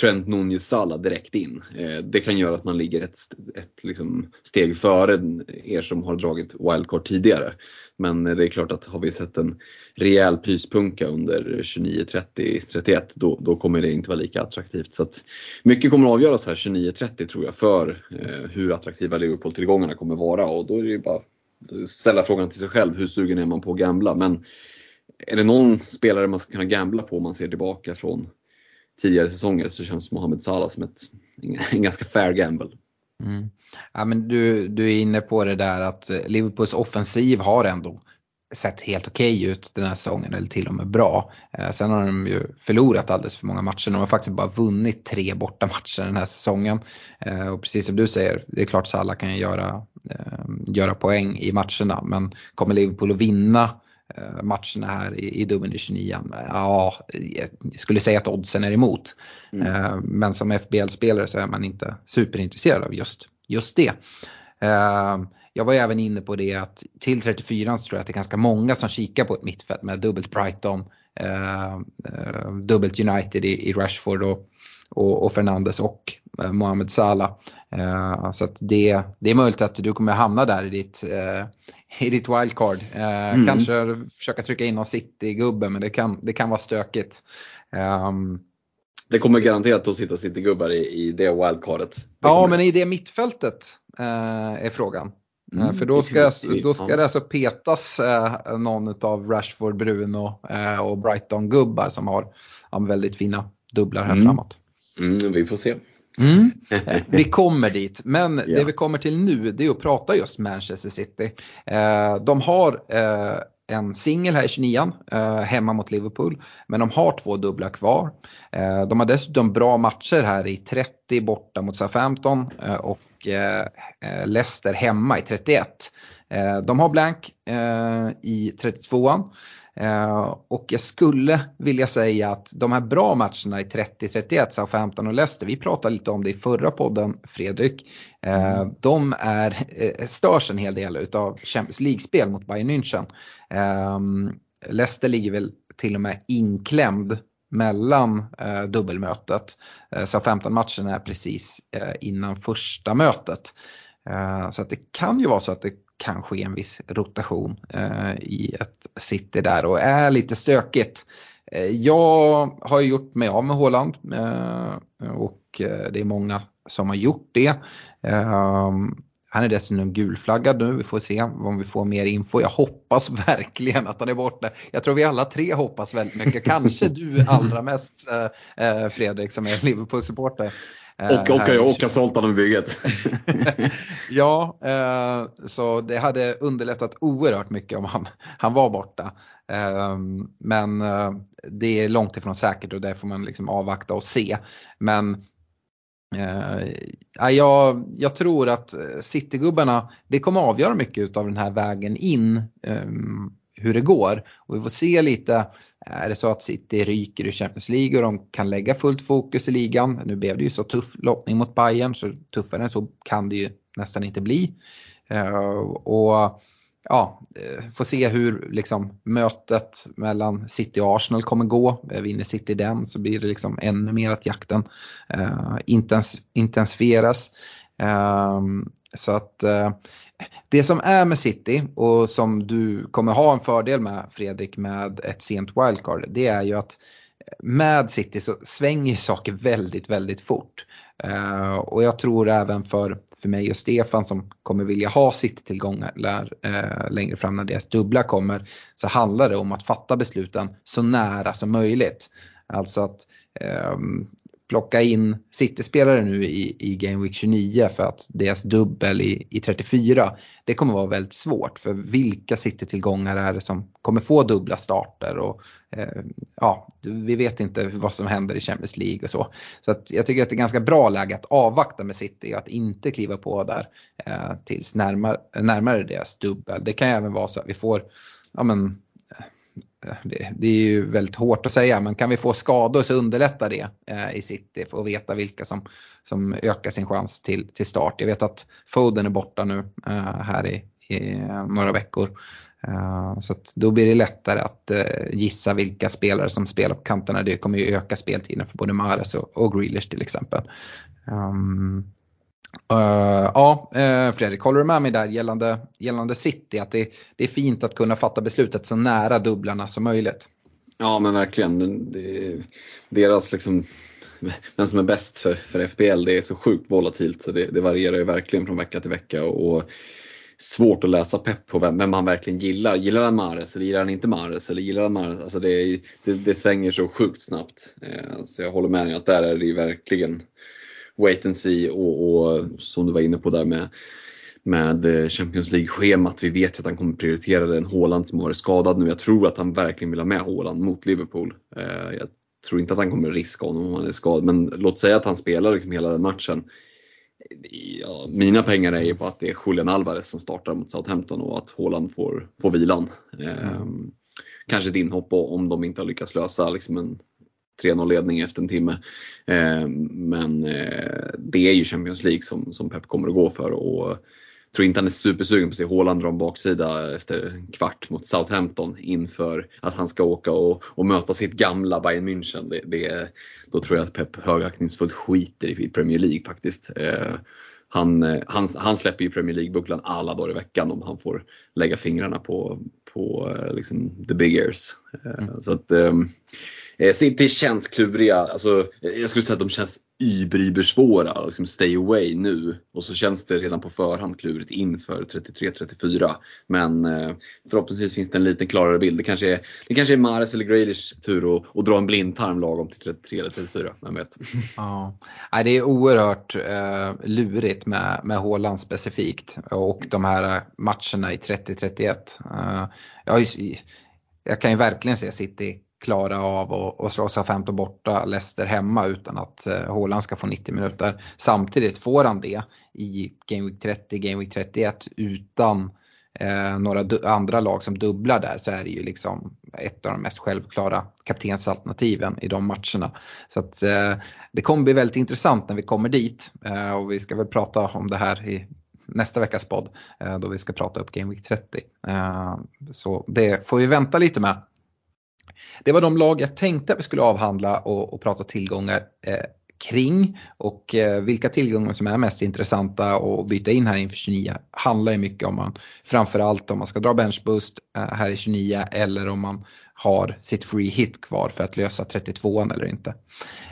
Trent Nunez Salah direkt in. Eh, det kan göra att man ligger ett, ett liksom steg före er som har dragit wildcard tidigare. Men eh, det är klart att har vi sett en rejäl pyspunka under 29, 30, 31 då, då kommer det inte vara lika attraktivt. Så att mycket kommer att avgöras här 29-30 tror jag för eh, hur attraktiva Liverpool-tillgångarna kommer vara och då är det ju bara att ställa frågan till sig själv, hur sugen är man på att gambla? Men är det någon spelare man ska kunna gambla på om man ser tillbaka från tidigare säsonger så känns Mohamed Salah som ett, en ganska fair gamble. Mm. Ja, men du, du är inne på det där att Liverpools offensiv har ändå sett helt okej okay ut den här säsongen eller till och med bra. Eh, sen har de ju förlorat alldeles för många matcher. De har faktiskt bara vunnit tre bortamatcher den här säsongen. Eh, och precis som du säger, det är klart Salah kan göra, eh, göra poäng i matcherna men kommer Liverpool att vinna matcherna här i, i dubbeln i 29 Ja, jag skulle säga att oddsen är emot. Mm. Eh, men som FBL-spelare så är man inte superintresserad av just, just det. Eh, jag var även inne på det att till 34 så tror jag att det är ganska många som kikar på ett mittfält med dubbelt Brighton, dubbelt United i, Rashford och, och, och Fernandes och Mohamed Salah. så att det, det är möjligt att du kommer hamna där i ditt i ditt wildcard. Eh, mm. Kanske försöka trycka in någon City-gubbe men det kan, det kan vara stökigt. Um, det kommer garanterat att sitta City-gubbar i, i det wildcardet. Det ja kommer... men i det mittfältet eh, är frågan. Eh, mm, För då ska, då ska det alltså petas eh, någon av Rashford, Bruno eh, och Brighton-gubbar som har ja, väldigt fina dubblar här mm. framåt. Mm, vi får se. Mm. Vi kommer dit, men yeah. det vi kommer till nu det är att prata just Manchester City. Eh, de har eh, en singel här i 29 eh, hemma mot Liverpool, men de har två dubbla kvar. De har dessutom bra matcher här i 30 borta mot Southampton och Leicester hemma i 31. De har blank i 32an Eh, och jag skulle vilja säga att de här bra matcherna i 30-31, Southampton och Leicester, vi pratade lite om det i förra podden Fredrik. Eh, mm. de är, eh, störs en hel del utav Champions League-spel mot Bayern München. Leicester ligger väl till och med inklämd mellan eh, dubbelmötet. Eh, Southampton-matchen är precis eh, innan första mötet. Eh, så att det kan ju vara så att det kan ske en viss rotation eh, i ett city där och är lite stökigt. Eh, jag har gjort mig av med Håland och det är många som har gjort det. Han är dessutom gulflaggad nu, vi får se om vi får mer info. Jag hoppas verkligen att han är borta. Jag tror vi alla tre hoppas väldigt mycket. Kanske du allra mest Fredrik som är Liverpool-supporter. Och, och, och, och har sålt honom i bygget. ja, eh, så det hade underlättat oerhört mycket om han, han var borta. Eh, men eh, det är långt ifrån säkert och det får man liksom avvakta och se. Men eh, jag, jag tror att Citygubbarna, det kommer avgöra mycket av den här vägen in ehm, hur det går. Och vi får se lite, är det så att City ryker i Champions League och de kan lägga fullt fokus i ligan. Nu blev det ju så tuff lottning mot Bayern så tuffare än så kan det ju nästan inte bli. Eh, och ja, eh, får se hur liksom, mötet mellan City och Arsenal kommer gå. Eh, vinner City den så blir det liksom ännu mer att jakten intens intensifieras så att eh, det som är med City och som du kommer ha en fördel med Fredrik med ett sent wildcard det är ju att med City så svänger saker väldigt, väldigt fort. Uh, och jag tror även för, för mig och Stefan som kommer vilja ha City-tillgångar uh, längre fram när deras dubbla kommer så handlar det om att fatta besluten så nära som möjligt. Alltså att um, plocka in City-spelare nu i, i Game Week 29 för att deras dubbel i, i 34, det kommer vara väldigt svårt för vilka City-tillgångar är det som kommer få dubbla starter och eh, ja, vi vet inte vad som händer i Champions League och så. Så att jag tycker att det är ganska bra läge att avvakta med City och att inte kliva på där eh, tills närmare, närmare deras dubbel. Det kan ju även vara så att vi får ja, men, det, det, är ju väldigt hårt att säga men kan vi få skador så underlättar det eh, i City för att veta vilka som, som ökar sin chans till, till start. Jag vet att Foden är borta nu eh, här i, i några veckor. Eh, så då blir det lättare att eh, gissa vilka spelare som spelar på kanterna. Det kommer ju öka speltiden för både Mahrez och Grealish till exempel. Um, Uh, ja, uh, Fredrik, håller du med mig där gällande, gällande City? Att det, det är fint att kunna fatta beslutet så nära dubblarna som möjligt. Ja men verkligen. Det, deras liksom, vem som är bäst för, för FBL det är så sjukt volatilt så det, det varierar ju verkligen från vecka till vecka. Och, svårt att läsa pepp på vem, vem han verkligen gillar. Gillar han Mares eller gillar han inte Mares? Eller gillar han Mares? Alltså det, det, det svänger så sjukt snabbt. Eh, så jag håller med dig att där är det ju verkligen wait and see och, och som du var inne på där med med eh, Champions League-schemat. Vi vet ju att han kommer prioritera den Håland som har varit skadad nu. Jag tror att han verkligen vill ha med Håland mot Liverpool. Eh, jag tror inte att han kommer riska honom om han är skadad, men låt säga att han spelar liksom hela den matchen. Ja, mina pengar är ju på att det är Julian Alvarez som startar mot Southampton och att Håland får, får vilan. Mm. kanske din hopp om de inte har lyckats lösa liksom en 3-0 ledning efter en timme. Eh, men eh, det är ju Champions League som, som Pep kommer att gå för och tror inte han är supersugen på att se Haaland dra en baksida efter en kvart mot Southampton inför att han ska åka och, och möta sitt gamla Bayern München. Det, det, då tror jag att Pep högaktningsfullt skiter i Premier League faktiskt. Eh, han, han, han släpper ju Premier League-bucklan alla dagar i veckan om han får lägga fingrarna på, på liksom, the big ears. Mm. Så att, Eh, City känns kluriga. Alltså, jag skulle säga att de känns ibribersvåra. Liksom stay away nu. Och så känns det redan på förhand klurigt inför 33-34. Men eh, förhoppningsvis finns det en lite klarare bild. Det kanske är, det kanske är Mares eller Grealish tur att, att dra en blindtarm lagom till 33 eller 34. Vem vet. Ja, det är oerhört eh, lurigt med, med Haaland specifikt. Och de här matcherna i 30-31. Eh, jag, jag kan ju verkligen se City klara av att slå Southampton borta, Leicester hemma utan att Håland Haaland ska få 90 minuter. Samtidigt får han det i Game Week 30, Game Week 31 utan eh, några andra lag som dubblar där så är det ju liksom ett av de mest självklara kaptensalternativen i de matcherna. Så att eh, det kommer bli väldigt intressant när vi kommer dit eh, och vi ska väl prata om det här i nästa veckas podd eh, då vi ska prata upp Game Week 30. Eh, så det får vi vänta lite med. Det var de lag jag tänkte att vi skulle avhandla och, och prata tillgångar eh, kring och eh, vilka tillgångar som är mest intressanta att byta in här inför 29 handlar ju mycket om man framförallt om man ska dra benchboost eh, här i 29 eller om man har sitt free hit kvar för att lösa 32 eller inte.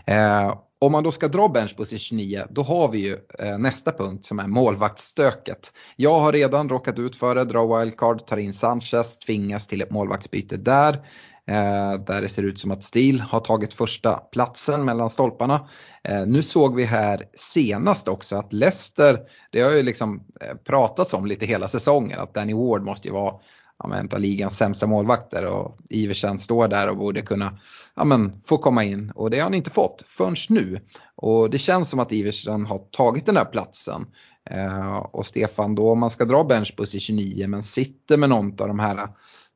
Eh, om man då ska dra benchboost i 29 då har vi ju eh, nästa punkt som är målvaktsstöket. Jag har redan råkat ut för det, dra wildcard, tar in Sanchez, tvingas till ett målvaktsbyte där. Eh, där det ser ut som att Stil har tagit första platsen mellan stolparna. Eh, nu såg vi här senast också att Leicester, det har ju liksom eh, pratats om lite hela säsongen att Danny Ward måste ju vara ja, en av ligans sämsta målvakter och Iversen står där och borde kunna ja, men, få komma in och det har han inte fått förrän nu. Och det känns som att Iversen har tagit den här platsen. Eh, och Stefan, då om man ska dra benchbus i 29 men sitter med något av de här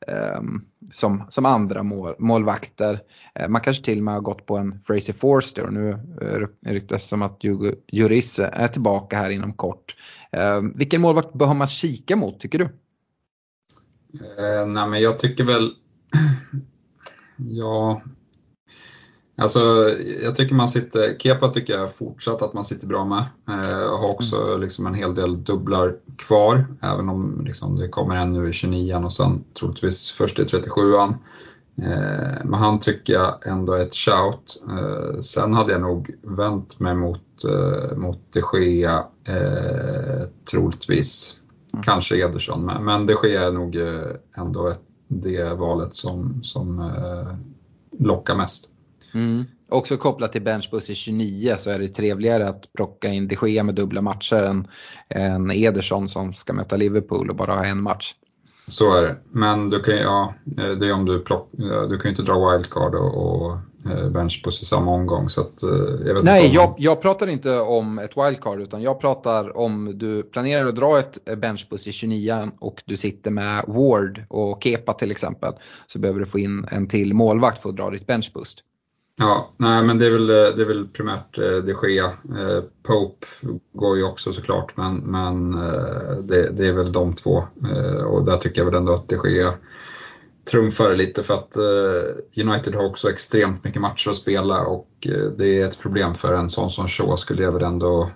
Ehm, som, som andra mål, målvakter. Eh, man kanske till och med har gått på en Fraser Forster och nu eh, ryktas det som att Juris är tillbaka här inom kort. Ehm, vilken målvakt bör man kika mot tycker du? Eh, nej men jag tycker väl, ja, Alltså, jag tycker man sitter, Kepa tycker jag fortsatt att man sitter bra med. Eh, har också mm. liksom en hel del dubblar kvar, även om liksom det kommer en nu i 29 och sen troligtvis först i 37an. Eh, men han tycker jag ändå är ett shout. Eh, sen hade jag nog vänt mig mot, eh, mot de Gea, eh, troligtvis. Mm. Kanske Ederson, men, men de Gea är nog ändå ett, det valet som, som lockar mest. Mm. Också kopplat till benchbus i 29 så är det trevligare att plocka in de Gea med dubbla matcher än, än Ederson som ska möta Liverpool och bara ha en match. Så är det. Men du kan, ja, det är om du, plock, du kan ju inte dra wildcard och, och eh, benchbus i samma omgång. Så att, eh, jag Nej, om... jag, jag pratar inte om ett wildcard utan jag pratar om du planerar att dra ett benchbus i 29 och du sitter med Ward och Kepa till exempel. Så behöver du få in en till målvakt för att dra ditt benchboost. Ja, nej men det är väl, det är väl primärt eh, de Gea. Eh, Pope går ju också såklart men, men eh, det, det är väl de två eh, och där tycker jag väl ändå att de Gea trumfar lite för att eh, United har också extremt mycket matcher att spela och det är ett problem för en sån som Shaw skulle jag väl ändå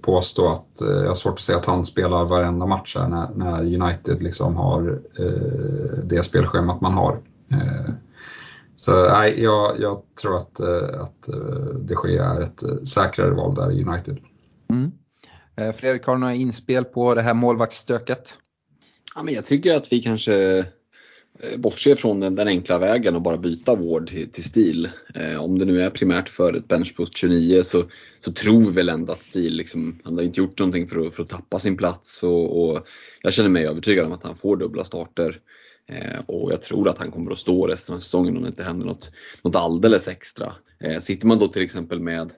påstå att jag har svårt att säga att han spelar varenda match här när, när United liksom har det spelschemat man har. Så nej, jag, jag tror att, eh, att eh, de Gea är ett eh, säkrare val där i United. Mm. Fredrik, har du några inspel på det här målvaktsstöket? Ja, men jag tycker att vi kanske bortser från den, den enkla vägen och bara byta vård till, till stil. Eh, om det nu är primärt för ett benchpost 29 så, så tror vi väl ändå att stil, liksom, han har inte gjort någonting för att, för att tappa sin plats och, och jag känner mig övertygad om att han får dubbla starter. Eh, och jag tror att han kommer att stå resten av säsongen om det inte händer något, något alldeles extra. Eh, sitter man då till exempel med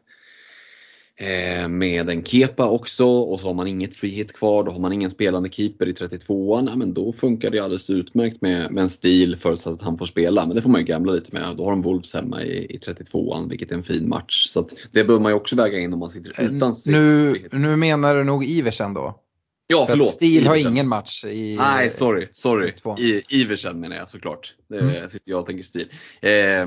eh, med en kepa också och så har man inget free hit kvar, då har man ingen spelande keeper i 32an, ja, men då funkar det alldeles utmärkt med, med en stil förutsatt att han får spela. Men det får man ju gambla lite med. Då har de Wolves hemma i, i 32an, vilket är en fin match. Så det behöver man ju också väga in om man sitter utan nu, nu menar du nog Iversen då? Ja, förlåt. För Stil har ingen match i... Nej, sorry. sorry. I, Iversen menar jag såklart. Det mm. sitter jag och tänker Stil. Eh,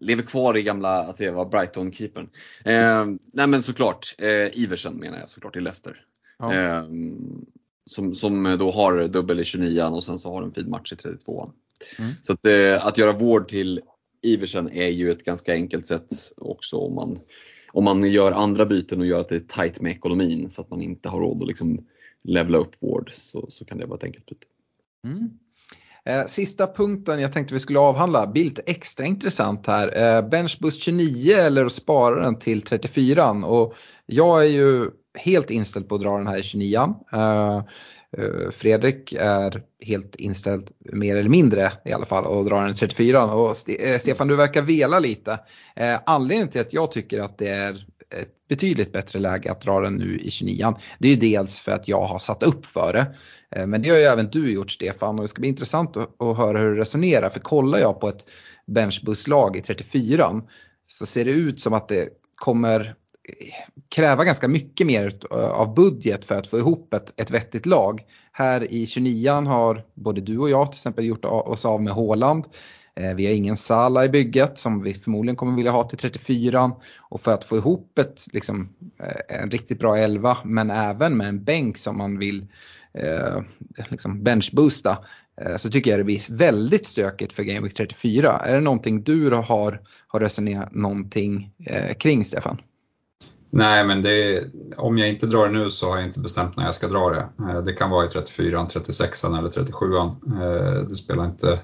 lever kvar i gamla, att det var Brighton-keepern. Eh, nej men såklart, eh, Iversen menar jag såklart i Leicester. Ja. Eh, som, som då har dubbel i 29 och sen så har en fin match i 32 mm. Så att, eh, att göra vård till Iversen är ju ett ganska enkelt sätt också om man, om man gör andra byten och gör att det är tight med ekonomin så att man inte har råd att liksom levla upp vård så, så kan det vara ett enkelt byte. Mm. Eh, sista punkten jag tänkte vi skulle avhandla, blir lite extra intressant här. Eh, Benchboost 29 eller att spara den till 34 och jag är ju helt inställd på att dra den här i 29 eh, eh, Fredrik är helt inställd, mer eller mindre i alla fall, och drar i 34. Och Stefan, du verkar vela lite. Anledningen till att jag tycker att det är ett betydligt bättre läge att dra den nu i 29 det är ju dels för att jag har satt upp för det. Eh, men det har ju även du gjort Stefan och det ska bli intressant att höra hur du resonerar. För kollar jag på ett benchbusslag i 34 så ser det ut som att det kommer eh, kräva ganska mycket mer eh, av budget för att få ihop ett, ett vettigt lag. Här i 29 har både du och jag till exempel gjort oss av med Håland. Eh, vi har ingen Sala i bygget som vi förmodligen kommer vilja ha till 34 och för att få ihop ett, liksom, eh, en riktigt bra 11 men även med en bänk som man vill eh, liksom benchboosta eh, så tycker jag det blir väldigt stökigt för Game Week 34. Är det någonting du har, har resonerat någonting eh, kring Stefan? Nej, men det, om jag inte drar det nu så har jag inte bestämt när jag ska dra det. Eh, det kan vara i 34, 36 eller 37. Det spelar inte,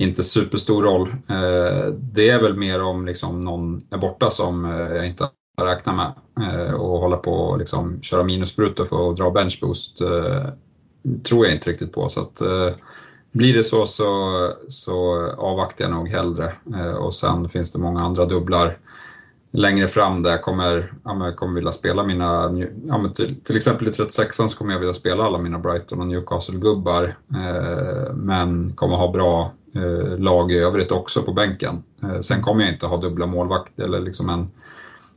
inte superstor roll. Eh, det är väl mer om liksom någon är borta som eh, jag inte har räknat med eh, och hålla på och liksom köra minusbrutor för att dra benchboost tror jag inte riktigt på. Så att, blir det så, så så avvaktar jag nog hellre och sen finns det många andra dubblar längre fram där jag kommer, ja, kommer vilja spela mina, ja, till, till, exempel i 36 så kommer jag vilja spela alla mina Brighton och Newcastle-gubbar eh, men kommer ha bra eh, lag i övrigt också på bänken. Eh, sen kommer jag inte ha dubbla målvakt eller liksom en,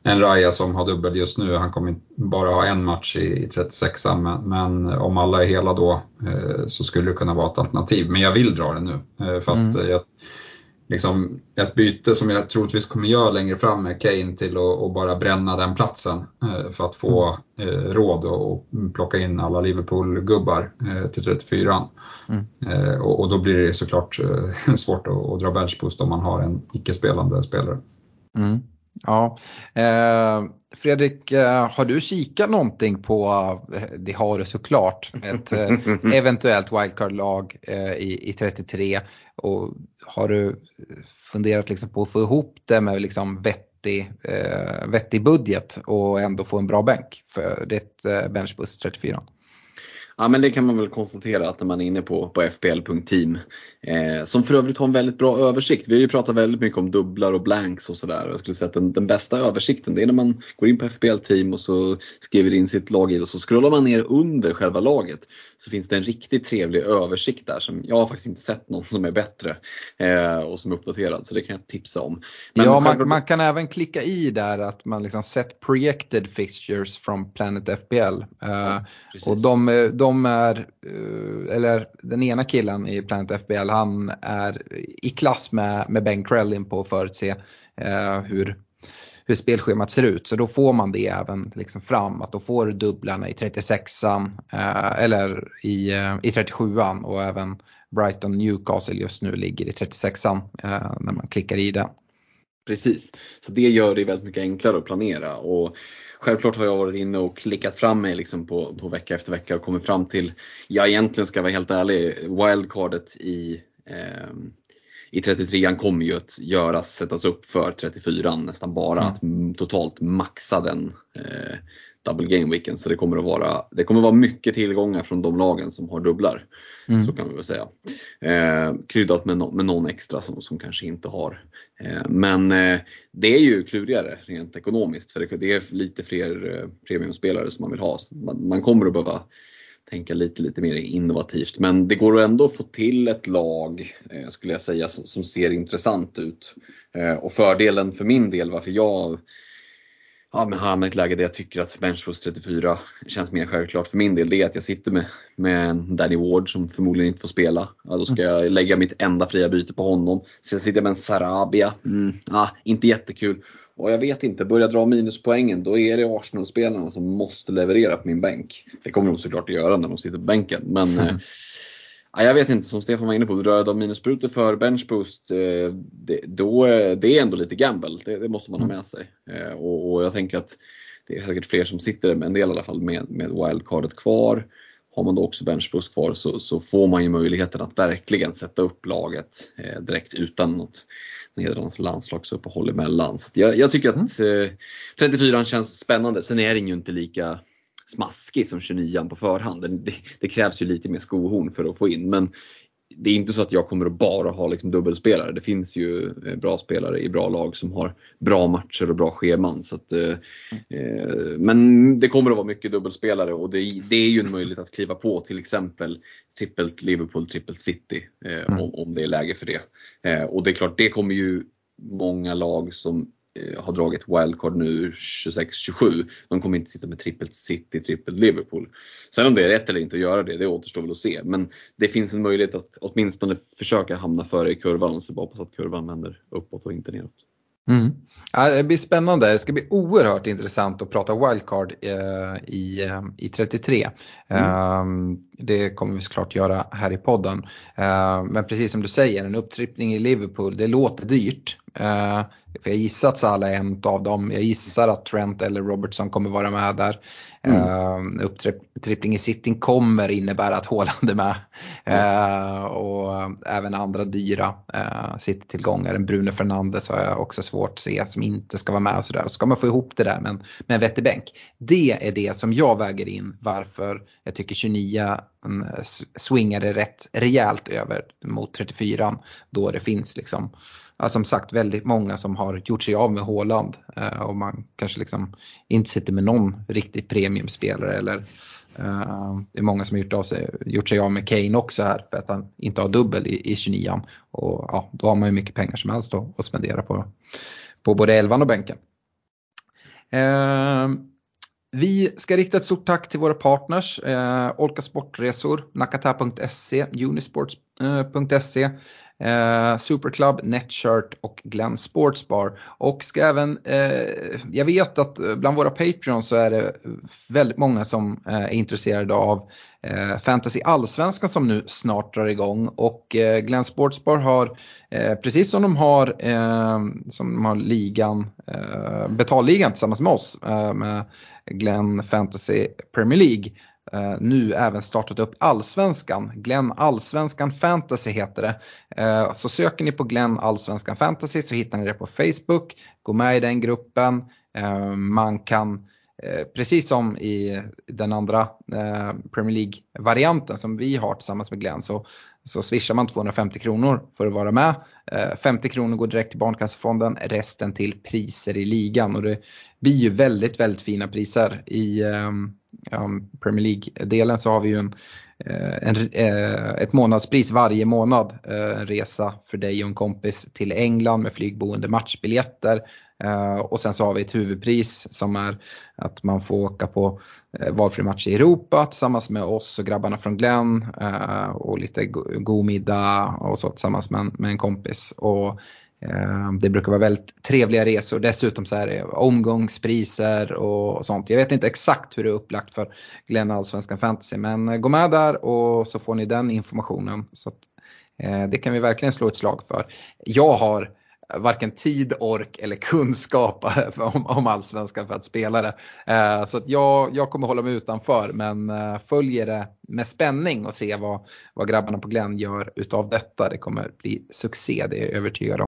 en Raja som har dubbel just nu, han kommer bara ha en match i, i 36 men, men om alla är hela då eh, så skulle det kunna vara ett alternativ. Men jag vill dra det nu eh, för att mm. jag liksom ett byte som jag troligtvis kommer göra längre fram med Kane till att bara bränna den platsen eh, för att få eh, råd och plocka in alla Liverpool-gubbar eh, till 34 mm. och då blir det såklart svårt att dra benchboost om man har en icke-spelande spelare. Mm. Ja, eh, Fredrik, eh, har du kikat någonting på, det har du såklart, ett eh, eventuellt wildcard-lag i, i 33 och har du funderat liksom på att få ihop det med liksom vettig, eh, vettig budget och ändå få en bra bänk för ditt eh, Benchbus 34? Ja men det kan man väl konstatera att när man är inne på, på fpl.team eh, som för övrigt har en väldigt bra översikt. Vi har ju pratat väldigt mycket om dubblar och blanks och sådär. Jag skulle säga att den, den, bästa översikten det är när man går in på FPL team och så skriver in sitt lag i och så scrollar man ner under själva laget så finns det en riktigt trevlig översikt där som jag har faktiskt inte sett någon som är bättre eh, och som är uppdaterad så det kan jag tipsa om. Men ja, man, man, kan även klicka i där att man liksom set projected fixtures from Planet FPL. Eh, ja, och de, de är, eh, eller den ena killen i Planet FBL han är i klass med, med Ben Krellin på att förutse eh, hur hur spelschemat ser ut. Så då får man det även liksom fram att då får du dubblarna i 36an eh, eller i, eh, i 37an och även Brighton Newcastle just nu ligger i 36an eh, när man klickar i den. Precis, så det gör det väldigt mycket enklare att planera. Och Självklart har jag varit inne och klickat fram mig liksom på, på vecka efter vecka och kommit fram till, ja egentligen ska jag vara helt ärlig, wildcardet i eh, i 33an kommer ju att göras, sättas upp för 34an nästan bara. Mm. Att totalt maxa den eh, double game weekend. Så det kommer att vara, det kommer att vara mycket tillgångar från de lagen som har dubblar. Mm. Så kan vi väl säga. Eh, kryddat med, no, med någon extra som, som kanske inte har. Eh, men eh, det är ju klurigare rent ekonomiskt för det, det är lite fler eh, premiumspelare som man vill ha. Man, man kommer att behöva tänka lite, lite mer innovativt. Men det går ändå att få till ett lag, eh, skulle jag säga, som, som ser intressant ut. Eh, och fördelen för min del, varför jag ja, men hamnar i ett läge där jag tycker att benchboost 34 känns mer självklart för min del, det är att jag sitter med, med Danny Ward som förmodligen inte får spela. Ja, då ska jag lägga mitt enda fria byte på honom. Sen sitter jag med en Sarabia, mm, ah, inte jättekul. Och jag vet inte, börjar dra minuspoängen då är det Arsenal-spelarna som måste leverera på min bänk. Det kommer de såklart att göra när de sitter på bänken. Men mm. ja, jag vet inte, som Stefan var inne på, drar de minussprutor för benchboost, eh, det, då, det är ändå lite gamble. Det, det måste man ha mm. med sig. Eh, och, och, jag tänker att det är säkert fler som sitter, en del i alla fall, med, med wildcardet kvar. Har man då också benchboost kvar så, så, får man ju möjligheten att verkligen sätta upp laget eh, direkt utan något Nederländernas landslagsuppehåll emellan. Så jag, jag tycker att mm. eh, 34 känns spännande. Sen är den ju inte lika smaskig som 29 på förhand. Det, det, krävs ju lite mer skohorn för att få in. Men det är inte så att jag kommer att bara ha liksom dubbelspelare. Det finns ju eh, bra spelare i bra lag som har bra matcher och bra scheman. Så att, eh, eh, men det kommer att vara mycket dubbelspelare och det, det, är ju en möjlighet att kliva på till exempel trippelt Liverpool, trippelt City eh, mm. om, om, det är läge för det. Eh, och det är klart, det kommer ju många lag som Eh, har dragit wildcard nu 26-27. De kommer inte sitta med trippelt City, trippelt Liverpool. Sen om det är rätt eller inte att göra det, det återstår väl att se. Men det finns en möjlighet att åtminstone försöka hamna före i kurvan och så bara hoppas att kurvan vänder uppåt och inte neråt. Mm. Det blir spännande. Det ska bli oerhört intressant att prata wildcard eh, i, eh, i 33. Mm. Eh, det kommer vi såklart göra här i podden. Eh, men precis som du säger, en upptrippning i Liverpool, det låter dyrt. Eh, för jag gissar att Salah är en av dem. Jag gissar att Trent eller Robertson kommer vara med där. Mm. Uh, upptrippling i sitting kommer innebära att Haaland är med. Uh, och även andra dyra uh, City-tillgångar. En Bruno Fernandes har jag också svårt att se som inte ska vara med. Och så där. ska man få ihop det där med med en vettig bänk. Det är det som jag väger in varför jag tycker 29 swingade rätt rejält över mot 34 då det finns liksom ja, som sagt väldigt många som har gjort sig av med Håland eh, och man kanske liksom inte sitter med någon riktig premiumspelare eller eh, det är många som har gjort, av sig, gjort sig av med Kane också här för att han inte har dubbel i, i 29 och ja, då har man ju mycket pengar som helst då att spendera på, på både elvan och bänken. Eh, vi ska rikta ett stort tack till våra partners, eh, Olka Sportresor, Nakata.se, Unisports.se, eh, Eh, Superclub, Netshirt och Glenn Sportsbar. Och ska även, eh, jag vet att eh, bland våra Patreons så är det väldigt många som eh, är intresserade av eh, Fantasy Allsvenskan som nu snart drar igång. Och eh, Glenn Sportsbar har, eh, precis som de har, eh, som de har ligan, eh, betalligan tillsammans med oss, med Glenn Fantasy Premier League, Uh, nu även startat upp Allsvenskan. Glenn Allsvenskan Fantasy heter det. Uh, så söker ni på Glenn Allsvenskan Fantasy så hittar ni det på Facebook. Gå med i den gruppen. Uh, man kan precis som i den andra Premier League-varianten som vi har tillsammans med Glenn så, så swishar man 250 kronor för att vara med. 50 kronor går direkt till Barncancerfonden, resten till priser i ligan och det blir ju väldigt, väldigt fina priser. I um, Premier League-delen så har vi ju en eh, en, eh, ett månadspris varje månad. Eh, en resa för dig och en kompis till England med flygboende matchbiljetter. Och sen så har vi ett huvudpris som är att man får åka på valfri match i Europa tillsammans med oss och grabbarna från Glenn och lite god middag och så tillsammans med en, med en kompis. Och Eh, det brukar vara väldigt trevliga resor. Dessutom så är det eh, omgångspriser och sånt. Jag vet inte exakt hur det är upplagt för Glenn Allsvenskan Fantasy men eh, gå med där och så får ni den informationen. Så att, eh, det kan vi verkligen slå ett slag för. Jag har varken tid, ork eller kunskap om, om allsvenskan för att spela det. Eh, så att jag, jag kommer hålla mig utanför men eh, följer det med spänning och se vad, vad grabbarna på Glenn gör utav detta. Det kommer bli succé, det är jag övertygad om.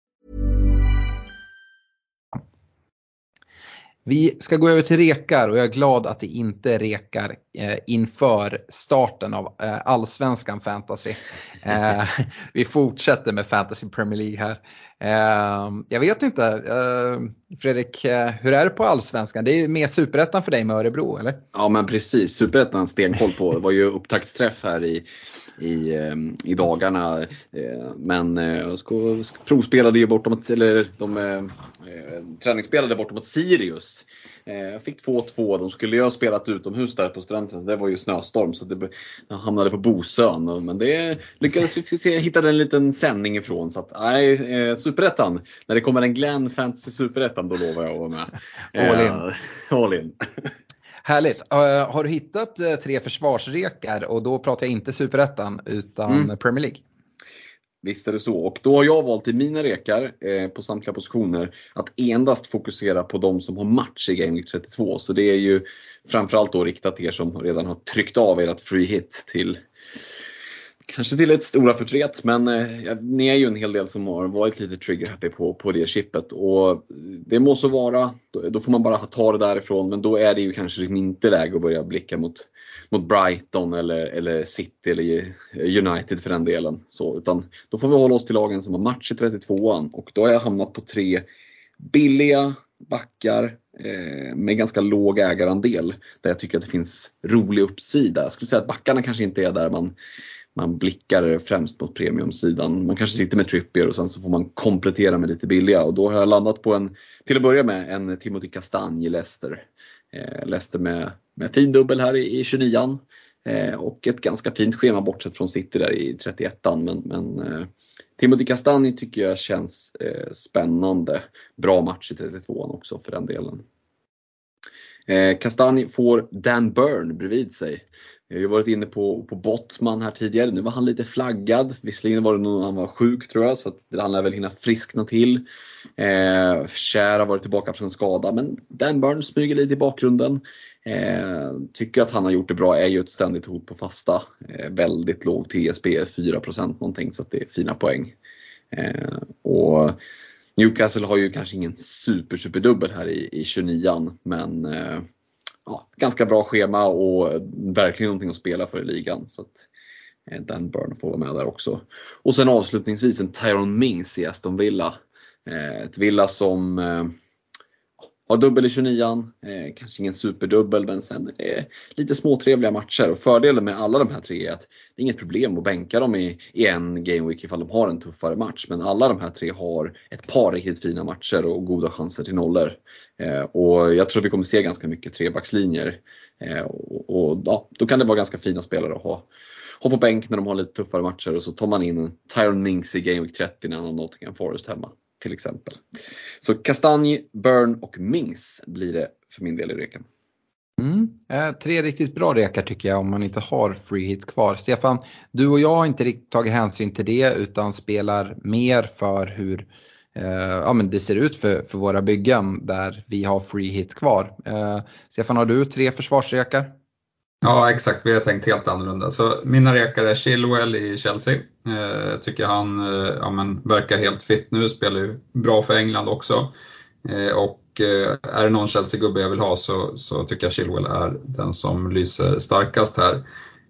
Vi ska gå över till rekar och jag är glad att det inte är rekar eh, inför starten av eh, allsvenskan fantasy. Eh, vi fortsätter med fantasy Premier League här. Ehm, jag vet inte, ehm, Fredrik, eh, hur är det på allsvenskan? Det är mer superettan för dig med Örebro eller? Ja men precis, superettan stenkoll på. Det var ju upptaktsträff här i i, i dagarna. Men jag ska, provspelade ju bortom, eller de eh, träningsspelade bortom mot Sirius. Jag fick 2-2. De skulle ju ha spelat utomhus där på Stranden. Det var ju snöstorm så det hamnade på Bosön. Men det lyckades vi hitta en liten sändning ifrån. Så att, nej, eh, Superettan. När det kommer en Glenn Fantasy Superettan då lovar jag att vara med. all in. all in. Härligt. Uh, har du hittat uh, tre försvarsrekar och då pratar jag inte Superettan utan mm. Premier League? Visst är det så. Och då har jag valt i mina rekar eh, på samtliga positioner att endast fokusera på de som har match i Game Week 32. Så det är ju framförallt då riktat till er som redan har tryckt av ert free hit till Kanske till ett stora förtret men eh, ni är ju en hel del som har varit lite trigger happy på, på det chippet. Och det må så vara, då, då, får man bara ta det därifrån men då är det ju kanske liksom inte läge att börja blicka mot, mot Brighton eller, eller City eller United för den delen. Så, utan då får vi hålla oss till lagen som har match i 32an och då har jag hamnat på tre billiga backar eh, med ganska låg ägarandel där jag tycker att det finns rolig uppsida. Jag skulle säga att backarna kanske inte är där man man blickar främst mot premiumsidan. Man kanske sitter med Trippier och sen så får man komplettera med lite billiga och då har jag landat på en, till att börja med, en Timothy Castagne i Leicester. Eh, Leicester med, med fin dubbel här i, i 29an eh, och ett ganska fint schema bortsett från City där i 31an. Men, men eh, Timothy Castagne tycker jag känns eh, spännande. Bra match i 32an också för den delen. Eh, Castagne får Dan Burn bredvid sig. Jag har ju varit inne på, på Bottman här tidigare. Nu var han lite flaggad. Visserligen var det nog han var sjuk tror jag, så att han lär väl hinna friskna till. Eh, Kär har varit tillbaka från skada, men Dan Burn smyger lite i bakgrunden. Eh, tycker att han har gjort det bra, är ju ett ständigt hot på fasta. Eh, väldigt låg TSB, 4 någonting, så att det är fina poäng. Eh, och Newcastle har ju kanske ingen super, super dubbel här i, i 29an, men eh, ja, ganska bra schema och verkligen någonting att spela för i ligan. Så att, eh, Dan Burn får vara med där också. Och sen avslutningsvis en Tyrone Mings i Aston Villa. Eh, ett Villa som eh, har dubbel i 29an, eh, kanske ingen superdubbel men sen eh, lite småtrevliga matcher. Och fördelen med alla de här tre är att det är inget problem att bänka dem i, i en gameweek ifall de har en tuffare match. Men alla de här tre har ett par riktigt fina matcher och goda chanser till nollor. Eh, och jag tror vi kommer se ganska mycket trebackslinjer. Eh, och, och ja, då kan det vara ganska fina spelare att ha ha på bänk när de har lite tuffare matcher och så tar man in Tyron Mings i Game Week 30 när han har Nottingham Forest hemma till exempel. Så Kastanj, Burn och Mings blir det för min del i reken. Mm. Eh, tre riktigt bra rekar tycker jag om man inte har free hit kvar. Stefan, du och jag har inte riktigt tagit hänsyn till det utan spelar mer för hur eh, ja, men det ser ut för, för våra byggen där vi har free hit kvar. Eh, Stefan, har du tre försvarsrekar? Ja exakt, vi har tänkt helt annorlunda. Så mina rekar är Chilwell i Chelsea. Eh, tycker han eh, ja, men, verkar helt fit nu, spelar ju bra för England också. Eh, och eh, är det någon Chelsea-gubbe jag vill ha så, så tycker jag Chilwell är den som lyser starkast här.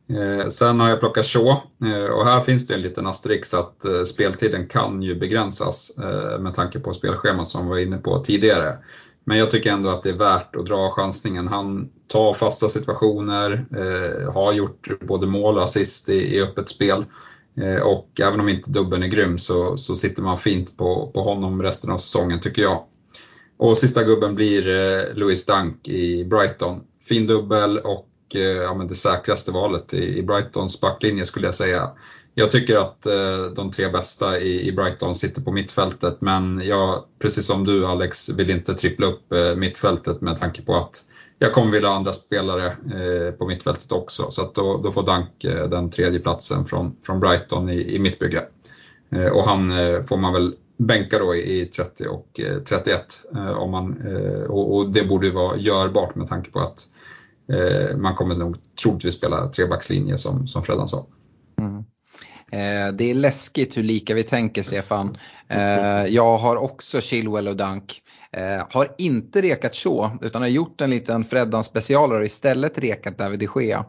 Eh, sen har jag plockat Shaw eh, och här finns det en liten asterisk att speltiden kan ju begränsas med tanke på spelschemat som vi var inne på tidigare. Men jag tycker ändå att det är värt att dra chansningen. Han tar fasta situationer, eh, har gjort både mål och assist i, i öppet spel. Eh, och även om inte dubben är grym så, så sitter man fint på, på honom resten av säsongen tycker jag. Och sista gubben blir eh, Louis Dunk i Brighton. Fin dubbel och eh, ja, men det säkraste valet i, i Brightons backlinje skulle jag säga. Jag tycker att eh, de tre bästa i, Brighton sitter på mittfältet men jag, precis som du Alex, vill inte trippla upp eh, mittfältet med tanke på att jag kommer vilja ha andra spelare eh, på mittfältet också. Så att då, då får Dunk eh, den tredje platsen från, från Brighton i, i mitt bygge. Eh, och han eh, får man väl bänka då i 30 och 31. om man, och, och det borde vara görbart med tanke på att man kommer nog troligtvis spela trebackslinje som, som Freddan sa. Eh, det är läskigt hur lika vi tänker Stefan. Eh, jag har också Chilwell och Dunk. Eh, har inte rekat så utan har gjort en liten Freddan specialare och istället rekat David de Gea.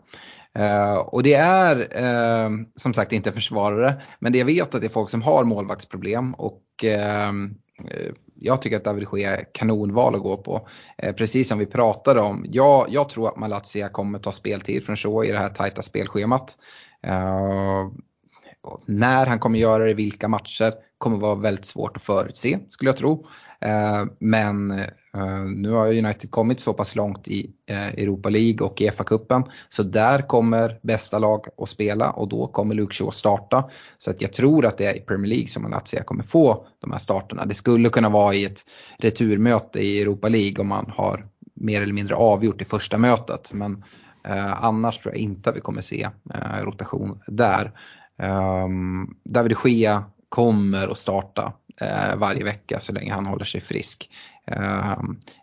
Uh, och det är uh, som sagt inte försvarare men det jag vet att det är folk som har målvaktsproblem och uh, jag tycker att David de Gea är kanonval att gå på. precis som vi pratade om. Jag, jag tror att Malatsia kommer ta speltid från så i det här tajta spelschemat när han kommer göra det, vilka matcher, kommer vara väldigt svårt att förutse skulle jag tro. Eh, men eh, nu har United kommit så pass långt i eh, Europa League och EFA-cupen så där kommer bästa lag att spela och då kommer Luke Shaw starta. Så att jag tror att det är i Premier League som Malatia kommer få de här starterna. Det skulle kunna vara i ett returmöte i Europa League om man har mer eller mindre avgjort i första mötet. Men annars tror jag inte att vi kommer se rotation där. Um, David Gea kommer att starta uh, varje vecka så länge han håller sig frisk. Uh,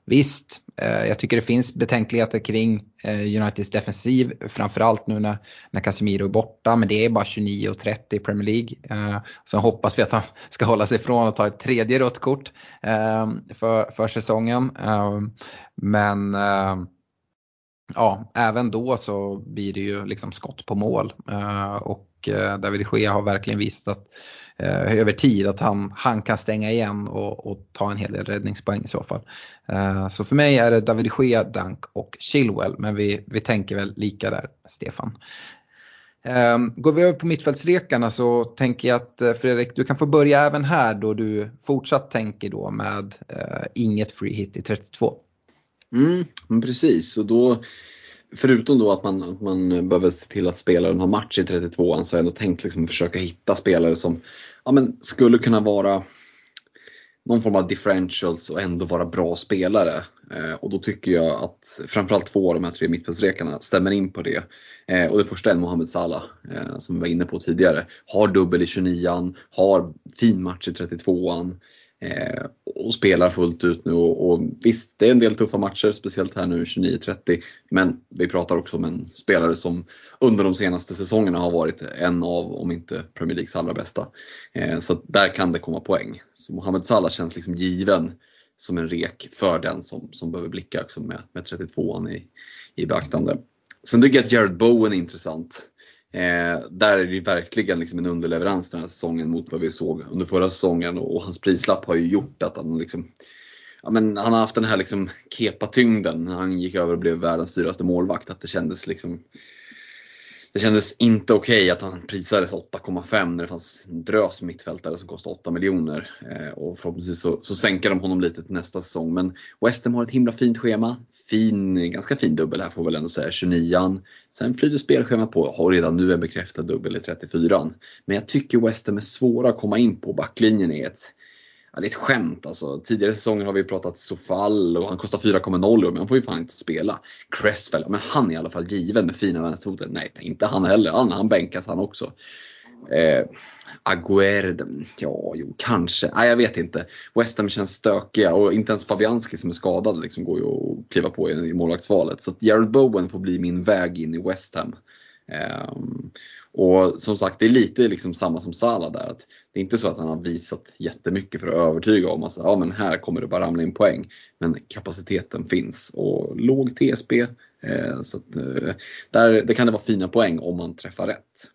visst, uh, jag tycker det finns betänkligheter kring uh, Uniteds defensiv, framförallt nu när, när Casemiro är borta, men det är bara 29-30 i Premier League. Uh, så hoppas vi att han ska hålla sig ifrån att ta ett tredje rött kort för, för säsongen. men ja, även då så blir det ju liksom skott på mål. och och eh, David Gea har verkligen visat att, eh, över tid att han, han kan stänga igen och, och, ta en hel del räddningspoäng i så fall. Eh, så för mig är det David Gea, Dunk och Chilwell men vi, vi tänker väl lika där Stefan. Ehm, går vi över på mittfältsrekarna så tänker jag att Fredrik, du kan få börja även här då du fortsatt tänker då med inget free hit i 32. Mm, precis, och då förutom då att man, att man behöver se till att spelaren har match i 32an så har jag ändå tänkt liksom försöka hitta spelare som ja, men skulle kunna vara någon form av differentials och ändå vara bra spelare. Eh, och då tycker jag att framförallt två av de här tre mittfältsrekarna stämmer in på det. Eh, och det första är Mohamed Salah, eh, som vi var inne på tidigare. Har dubbel i 29an, har fin match i 32an. Eh, och spelar fullt ut nu och, och, visst, det är en del tuffa matcher, speciellt här nu 29-30. Men vi pratar också om en spelare som under de senaste säsongerna har varit en av, om inte Premier Leagues allra bästa. Eh, så där kan det komma poäng. Så Mohamed Salah känns liksom given som en rek för den som, som behöver blicka också med, med 32an i, i beaktande. Sen tycker jag att Jared Bowen är intressant. Eh, där är det verkligen liksom en underleverans den här säsongen mot vad vi såg under förra säsongen och, och hans prislapp har ju gjort att han liksom ja, men han har haft den här liksom kepa-tyngden när han gick över och blev världens dyraste målvakt. Att det kändes liksom det kändes inte okej okay att han prisades 8,5 när det fanns en drös mittfältare som kostade 8 miljoner. Eh, och förhoppningsvis så, så sänker de honom lite till nästa säsong. Men West Ham har ett himla fint schema. Fin, ganska fin dubbel här får väl ändå säga, 29an. Sen flyter spelschemat på, har redan nu en bekräftad dubbel i 34an. Men jag tycker West Ham är svåra att komma in på. Backlinjen är ett Ja, det är ett skämt alltså. Tidigare säsonger har vi pratat Sofall och han kostar 4,0 men han får ju fan inte spela. Cresswell, men han är i alla fall given med fina vänsterfoten. Nej, inte han heller. Han, han bänkas han också. Eh, Aguerd, ja, jo, kanske. Nej, jag vet inte. West Ham känns stökiga och inte ens Fabianski som är skadad liksom går ju att kliva på i, i målvaktsvalet. Så att Jared Bowen får bli min väg in i West Ham. Eh, och som sagt, det är lite liksom samma som Salah där. Att det är inte så att han har visat jättemycket för att övertyga om att ja, men här kommer det bara ramla in poäng. Men kapaciteten finns och låg TSB. Eh, så att, eh, där, det kan det vara fina poäng om man träffar rätt.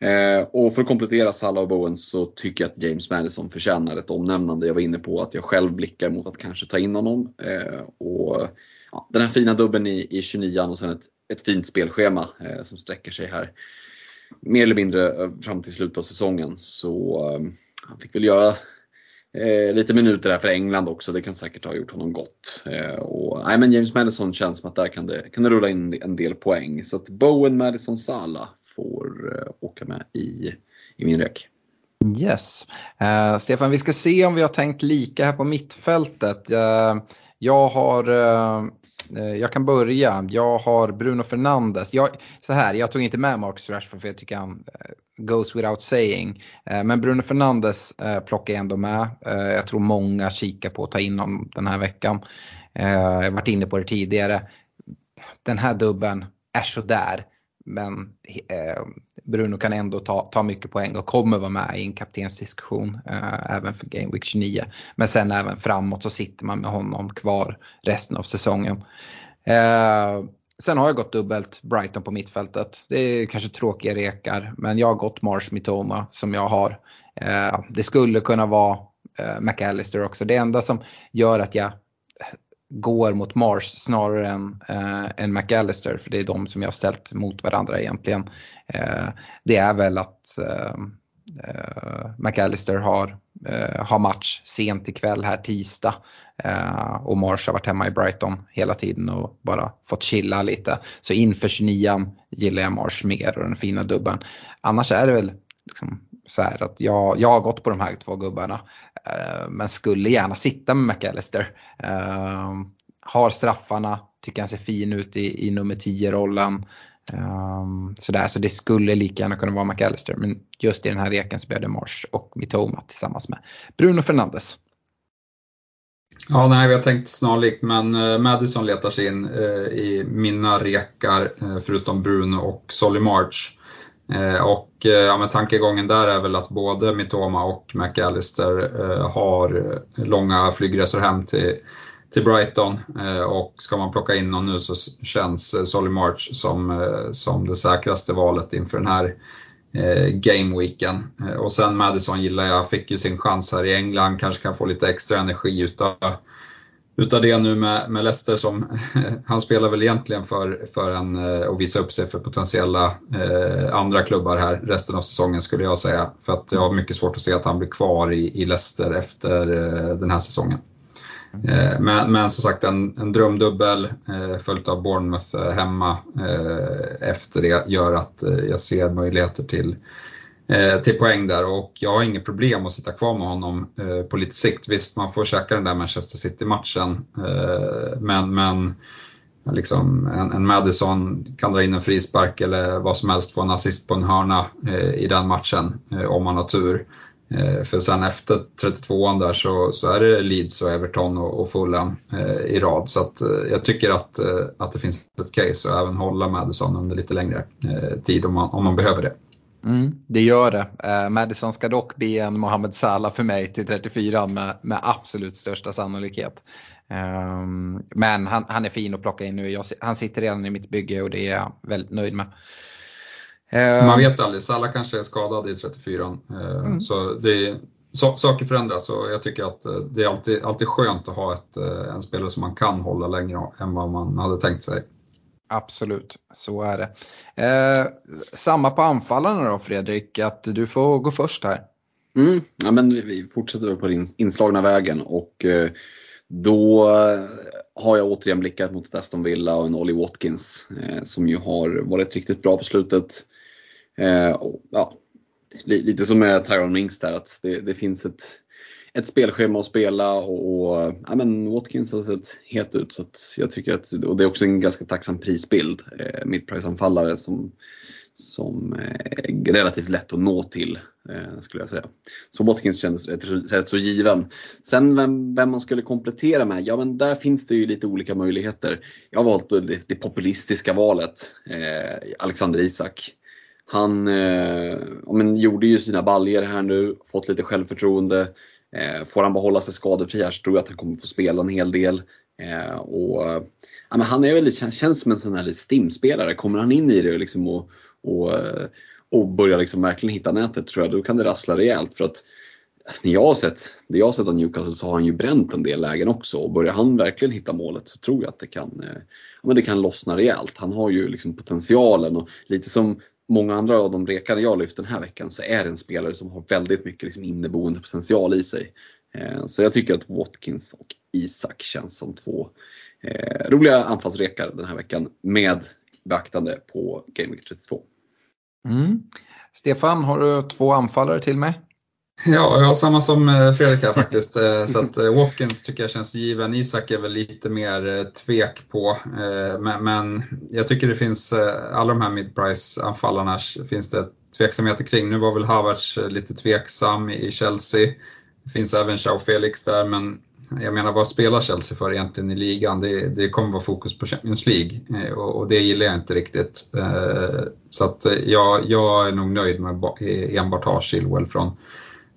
Eh, och för att komplettera Salah och Bowen så tycker jag att James Madison förtjänar ett omnämnande. Jag var inne på att jag själv blickar mot att kanske ta in honom. Eh, och ja, Den här fina dubben i, i 29 och sen ett, ett fint spelschema eh, som sträcker sig här mer eller mindre eh, fram till slutet av säsongen. Så eh, han fick väl göra Eh, lite minuter där för England också, det kan säkert ha gjort honom gott. Eh, och, nej, men James Madison känns som att där kan det, kan det rulla in en del poäng. Så att Bowen, Madison, Sala får eh, åka med i, i min räck. Yes. Uh, Stefan, vi ska se om vi har tänkt lika här på mittfältet. Uh, jag har uh, Eh, jag kan börja. Jag har Bruno Fernandes. Jag, så här, jag tog inte med Marcus Rashford för jag tycker han eh, goes without saying. Eh, men Bruno Fernandes plockar jag ändå med. Jag tror många kikar på att ta in honom den här veckan. Jag har varit inne på det tidigare. Den här dubben är sådär. Men eh, Bruno kan ändå ta, ta mycket poäng och kommer vara med i en kaptensdiskussion eh, även för Game Week 29. Men sen även framåt så sitter man med honom kvar resten av säsongen. Eh, sen har jag gått dubbelt Brighton på mittfältet. Det är kanske tråkiga rekar men jag har gått Marsh Mitoma som jag har. Eh, det skulle kunna vara eh, McAllister också. Det enda som gör att jag går mot Mars snarare än, eh, än McAllister för det är de som jag har ställt mot varandra egentligen. Eh, det är väl att eh, eh McAllister har, eh, har match sent ikväll här tisdag eh, och Mars har varit hemma i Brighton hela tiden och bara fått chilla lite. Så inför 29 gillar jag Mars mer och den fina dubben. Annars är det väl liksom så här att jag, jag har gått på de här två gubbarna eh, men skulle gärna sitta med McAllister. Eh, har straffarna, tycker han ser fin ut i, i nummer 10-rollen. Eh, sådär, så det skulle lika gärna kunna vara McAllister men just i den här reken så blev det Mars och Mitoma tillsammans med Bruno Fernandes. Ja, nej, vi har tänkt snarlikt, men uh, Madison letar sig in uh, i mina rekar, uh, förutom Bruno och Solly March. Eh, och eh, ja, men tankegången där är väl att både Mitoma och McAllister eh, har långa flygresor hem till, till Brighton. Och ska man plocka in någon nu så känns Solly March som, som det säkraste valet inför den här gameweeken. Och sen Madison gillar jag, fick ju sin chans här i England, kanske kan få lite extra energi utav utav det nu med, med Leicester som han spelar väl egentligen för, för en, eh, att visa upp sig för potentiella eh, andra klubbar här resten av säsongen skulle jag säga. För att jag har mycket svårt att se att han blir kvar i, i Leicester efter eh, den här säsongen. Eh, men, men som sagt en, en drömdubbel eh, följt av Bournemouth eh, hemma eh, efter det gör att eh, jag ser möjligheter till Eh, Eh, till poäng där och jag har inget problem att sitta kvar med honom eh, på lite sikt. Visst, man får käka den där Manchester City-matchen eh, men, men liksom, en, en, Madison kan dra in en frispark eller vad som helst, få en assist på en hörna eh, i den matchen eh, om man har tur. För sen efter 32an där så, så är det Leeds och Everton och, och Fulham i rad. Så att, jag tycker att, att det finns ett case att även hålla Madison under lite längre tid om man, om man behöver det. Mm, det gör det. Eh, Madison ska dock bli en Mohamed Salah för mig till 34 med, med absolut största sannolikhet. Um, men han, han, är fin att plocka in nu. Jag, han sitter redan i mitt bygge och det är jag väldigt nöjd med. Um, Man vet aldrig, Salah kanske är skadad i 34 uh, mm. Så det, so saker förändras och jag tycker att det är alltid, alltid skönt att ha ett, en spelare som man kan hålla längre än vad man hade tänkt sig. Absolut, så är det. Eh, samma på anfallarna då Fredrik, att du får gå först här. Mm, ja, men vi fortsätter på den inslagna vägen och eh, då eh, har jag återigen blickat mot Aston Villa och en Ollie Watkins eh, som ju har varit riktigt bra på slutet. Eh, och, ja, lite som med Tyrone Mings där, att det, det, finns ett, ett spelschema att spela och, och ja, men Watkins har sett het ut. Så att jag tycker att, och det är också en ganska tacksam prisbild. Eh, Mittprisanfallare som som eh, är relativt lätt att nå till eh, skulle jag säga. Så Watkins känns rätt, rätt så given. Sen vem, vem, man skulle komplettera med, ja men där finns det ju lite olika möjligheter. Jag har valt det, det populistiska valet, eh, Alexander Isak. Han eh, men, gjorde ju sina baljer här nu, fått lite självförtroende. Eh, får han behålla sig skadefri här så tror jag att han kommer få spela en hel del. Eh, och, ja, men han är väl, känns som en sån här stimspelare. Kommer han in i det liksom och, och, eh, och börjar liksom verkligen hitta nätet tror jag, då kan det rassla rejält. För att när jag har sett, det jag har sett av Newcastle så har han ju bränt en del lägen också och börjar han verkligen hitta målet så tror jag att det kan, eh, ja, men det kan lossna rejält. Han har ju liksom potentialen och lite som många andra av de rekarna jag lyft den här veckan så är det en spelare som har väldigt mycket liksom inneboende potential i sig. Eh, så jag tycker att Watkins och Isak känns som två eh, roliga anfallsrekar den här veckan med beaktande på Game Week 32. Mm. Stefan, har du två anfallare till mig? Ja, jag har samma som eh, Fredrik här faktiskt. Eh, så att eh, Watkins tycker jag känns given. Isak är väl lite mer tvek på. Men jag tycker det finns, alla de här mid-price-anfallarna finns det tveksamheter kring. Nu var väl Havertz lite tveksam i Chelsea. Det finns även Chao Felix där, men jag menar vad spelar Chelsea för egentligen i ligan? Det, det kommer vara fokus på Champions League och, och det gillar jag inte riktigt. Så att jag, jag är nog nöjd med enbart ha Chilwell från,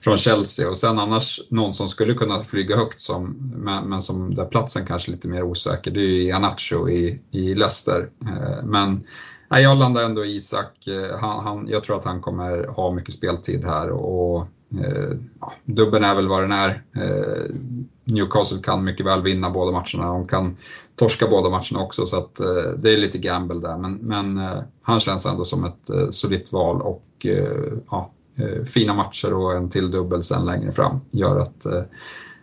från Chelsea och sen annars någon som skulle kunna flyga högt som, men, men som där platsen kanske är lite mer osäker, det är ju Anacho i, i Leicester. Eh, men nej, jag landar ändå i Isak, eh, han, han, jag tror att han kommer ha mycket speltid här och Eh, ja, dubben är väl vad den är. Eh, Newcastle kan mycket väl vinna båda matcherna. De kan torska båda matcherna också så att det är lite gamble där. Men, men han känns ändå som ett solitt val och ja, fina matcher och en till dubbel sen längre fram gör att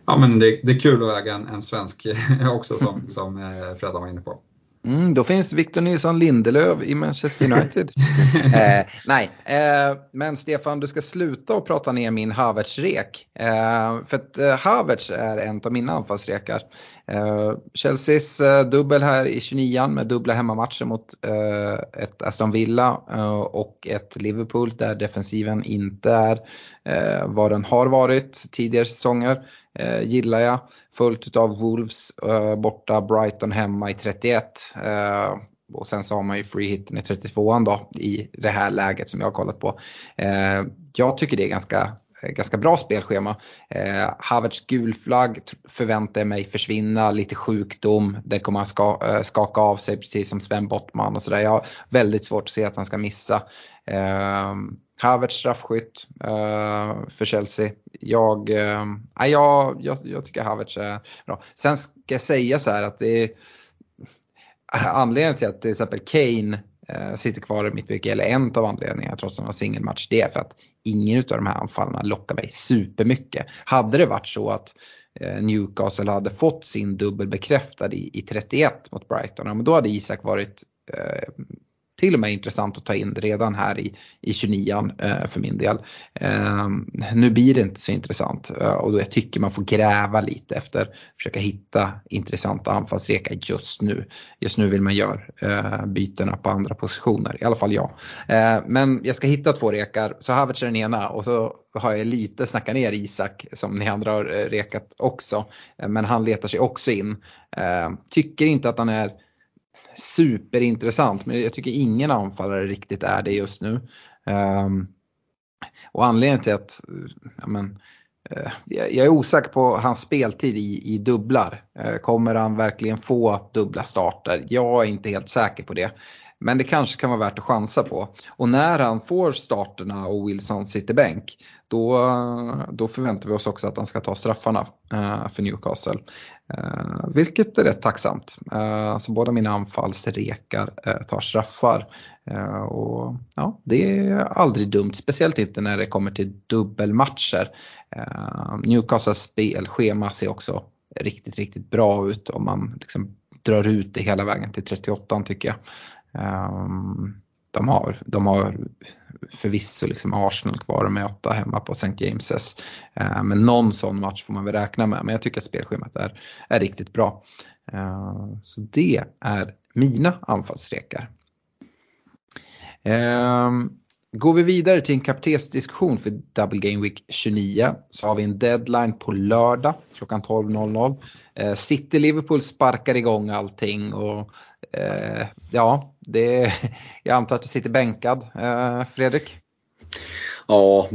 ja, men det, det är kul att äga en, en svensk också som, som Freddan var inne på. Mm, då finns Victor Nilsson Lindelöf i Manchester United. eh, nej, eh, men Stefan du ska sluta och prata ner min Havertz-rek. Eh, för att eh, Havertz är en av mina anfallsrekar. Eh, Chelseas eh, dubbel här i 29 med dubbla hemmamatcher mot eh, ett Aston Villa och ett Liverpool där defensiven inte är vad den har varit tidigare säsonger. gillar jag. Följt av Wolves borta, Brighton hemma i 31. och sen så har man ju free hitten i 32an då i det här läget som jag har kollat på. jag tycker det är ganska ganska bra spelschema. Eh, Havertz gulflagg förväntar jag mig försvinna, lite sjukdom, det kommer han ska, eh, skaka av sig precis som Sven Bottman och sådär. Jag har väldigt svårt att se att han ska missa. Eh, Havertz straffskytt eh, för Chelsea. Jag, eh, jag, jag, jag tycker Havertz är bra. Sen ska jag säga så här att det är anledningen till att till exempel Kane Eh, sitter kvar i mittbygge, eller en av anledningarna trots att han har singelmatch, det är för att ingen av de här anfallarna lockar mig supermycket. Hade det varit så att eh, Newcastle hade fått sin dubbel bekräftad i, i 31 mot Brighton, ja, men då hade Isak varit eh, till och med intressant att ta in redan här i, i 29 eh, för min del. Eh, nu blir det inte så intressant eh, och då jag tycker man får gräva lite efter, försöka hitta intressanta anfallsrekar just nu. Just nu vill man göra eh, bytena på andra positioner, i alla fall jag. Eh, men jag ska hitta två rekar, så Havertz är den ena och så har jag lite snackat ner Isak som ni andra har eh, rekat också. Eh, men han letar sig också in. Ehm, tycker inte att han är superintressant men jag tycker ingen anfallare riktigt är det just nu. Um, och anledningen till att ja, men, uh, jag är osäker på hans speltid i, i dubblar. Uh, kommer han verkligen få dubbla starter? Jag är inte helt säker på det. Men det kanske kan vara värt att chansa på. Och när han får starterna och Wilson sitter bänk då, då förväntar vi oss också att han ska ta straffarna eh, för Newcastle. Eh, vilket är rätt tacksamt. Eh, så båda mina anfallsrekar eh, tar straffar. Eh, och, ja, det är aldrig dumt, speciellt inte när det kommer till dubbelmatcher. Eh, Newcastles spelschema ser också riktigt, riktigt bra ut om man liksom drar ut det hela vägen till 38 tycker jag. Um, de har, de har förvisso liksom Arsenal kvar att möta hemma på St. James's. Ehm, men någon sån match får man väl räkna med. Men jag tycker att spelschemat är, är riktigt bra. Ehm, så det är mina anfallsrekar. Går vi vidare till en kaptensdiskussion för Double Game Week 29 så har vi en deadline på lördag klockan 12.00. City Liverpool sparkar igång allting och eh, ja, det, jag antar att du sitter bänkad eh, Fredrik? Ja,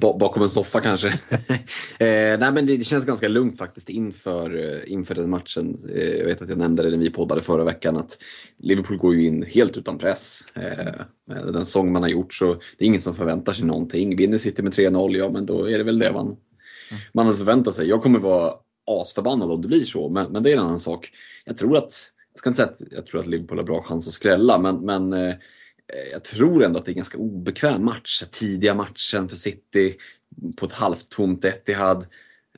bakom en soffa kanske. eh, nej men det känns ganska lugnt faktiskt inför, eh, inför den matchen. Eh, jag vet att jag nämnde det när vi poddade förra veckan att Liverpool går ju in helt utan press. Eh, med den sång man har gjort så det är ingen som förväntar sig någonting. Vinner City med 3-0, ja men då är det väl det man, man hade förväntat sig. Jag kommer vara asförbannad om det blir så, men, men det är en annan sak. Jag tror att, jag ska inte säga att jag tror att Liverpool har bra chans att skrälla, men, men eh, jag tror ändå att det är en ganska obekväm match. Tidiga matchen för City på ett halvtomt Etihad.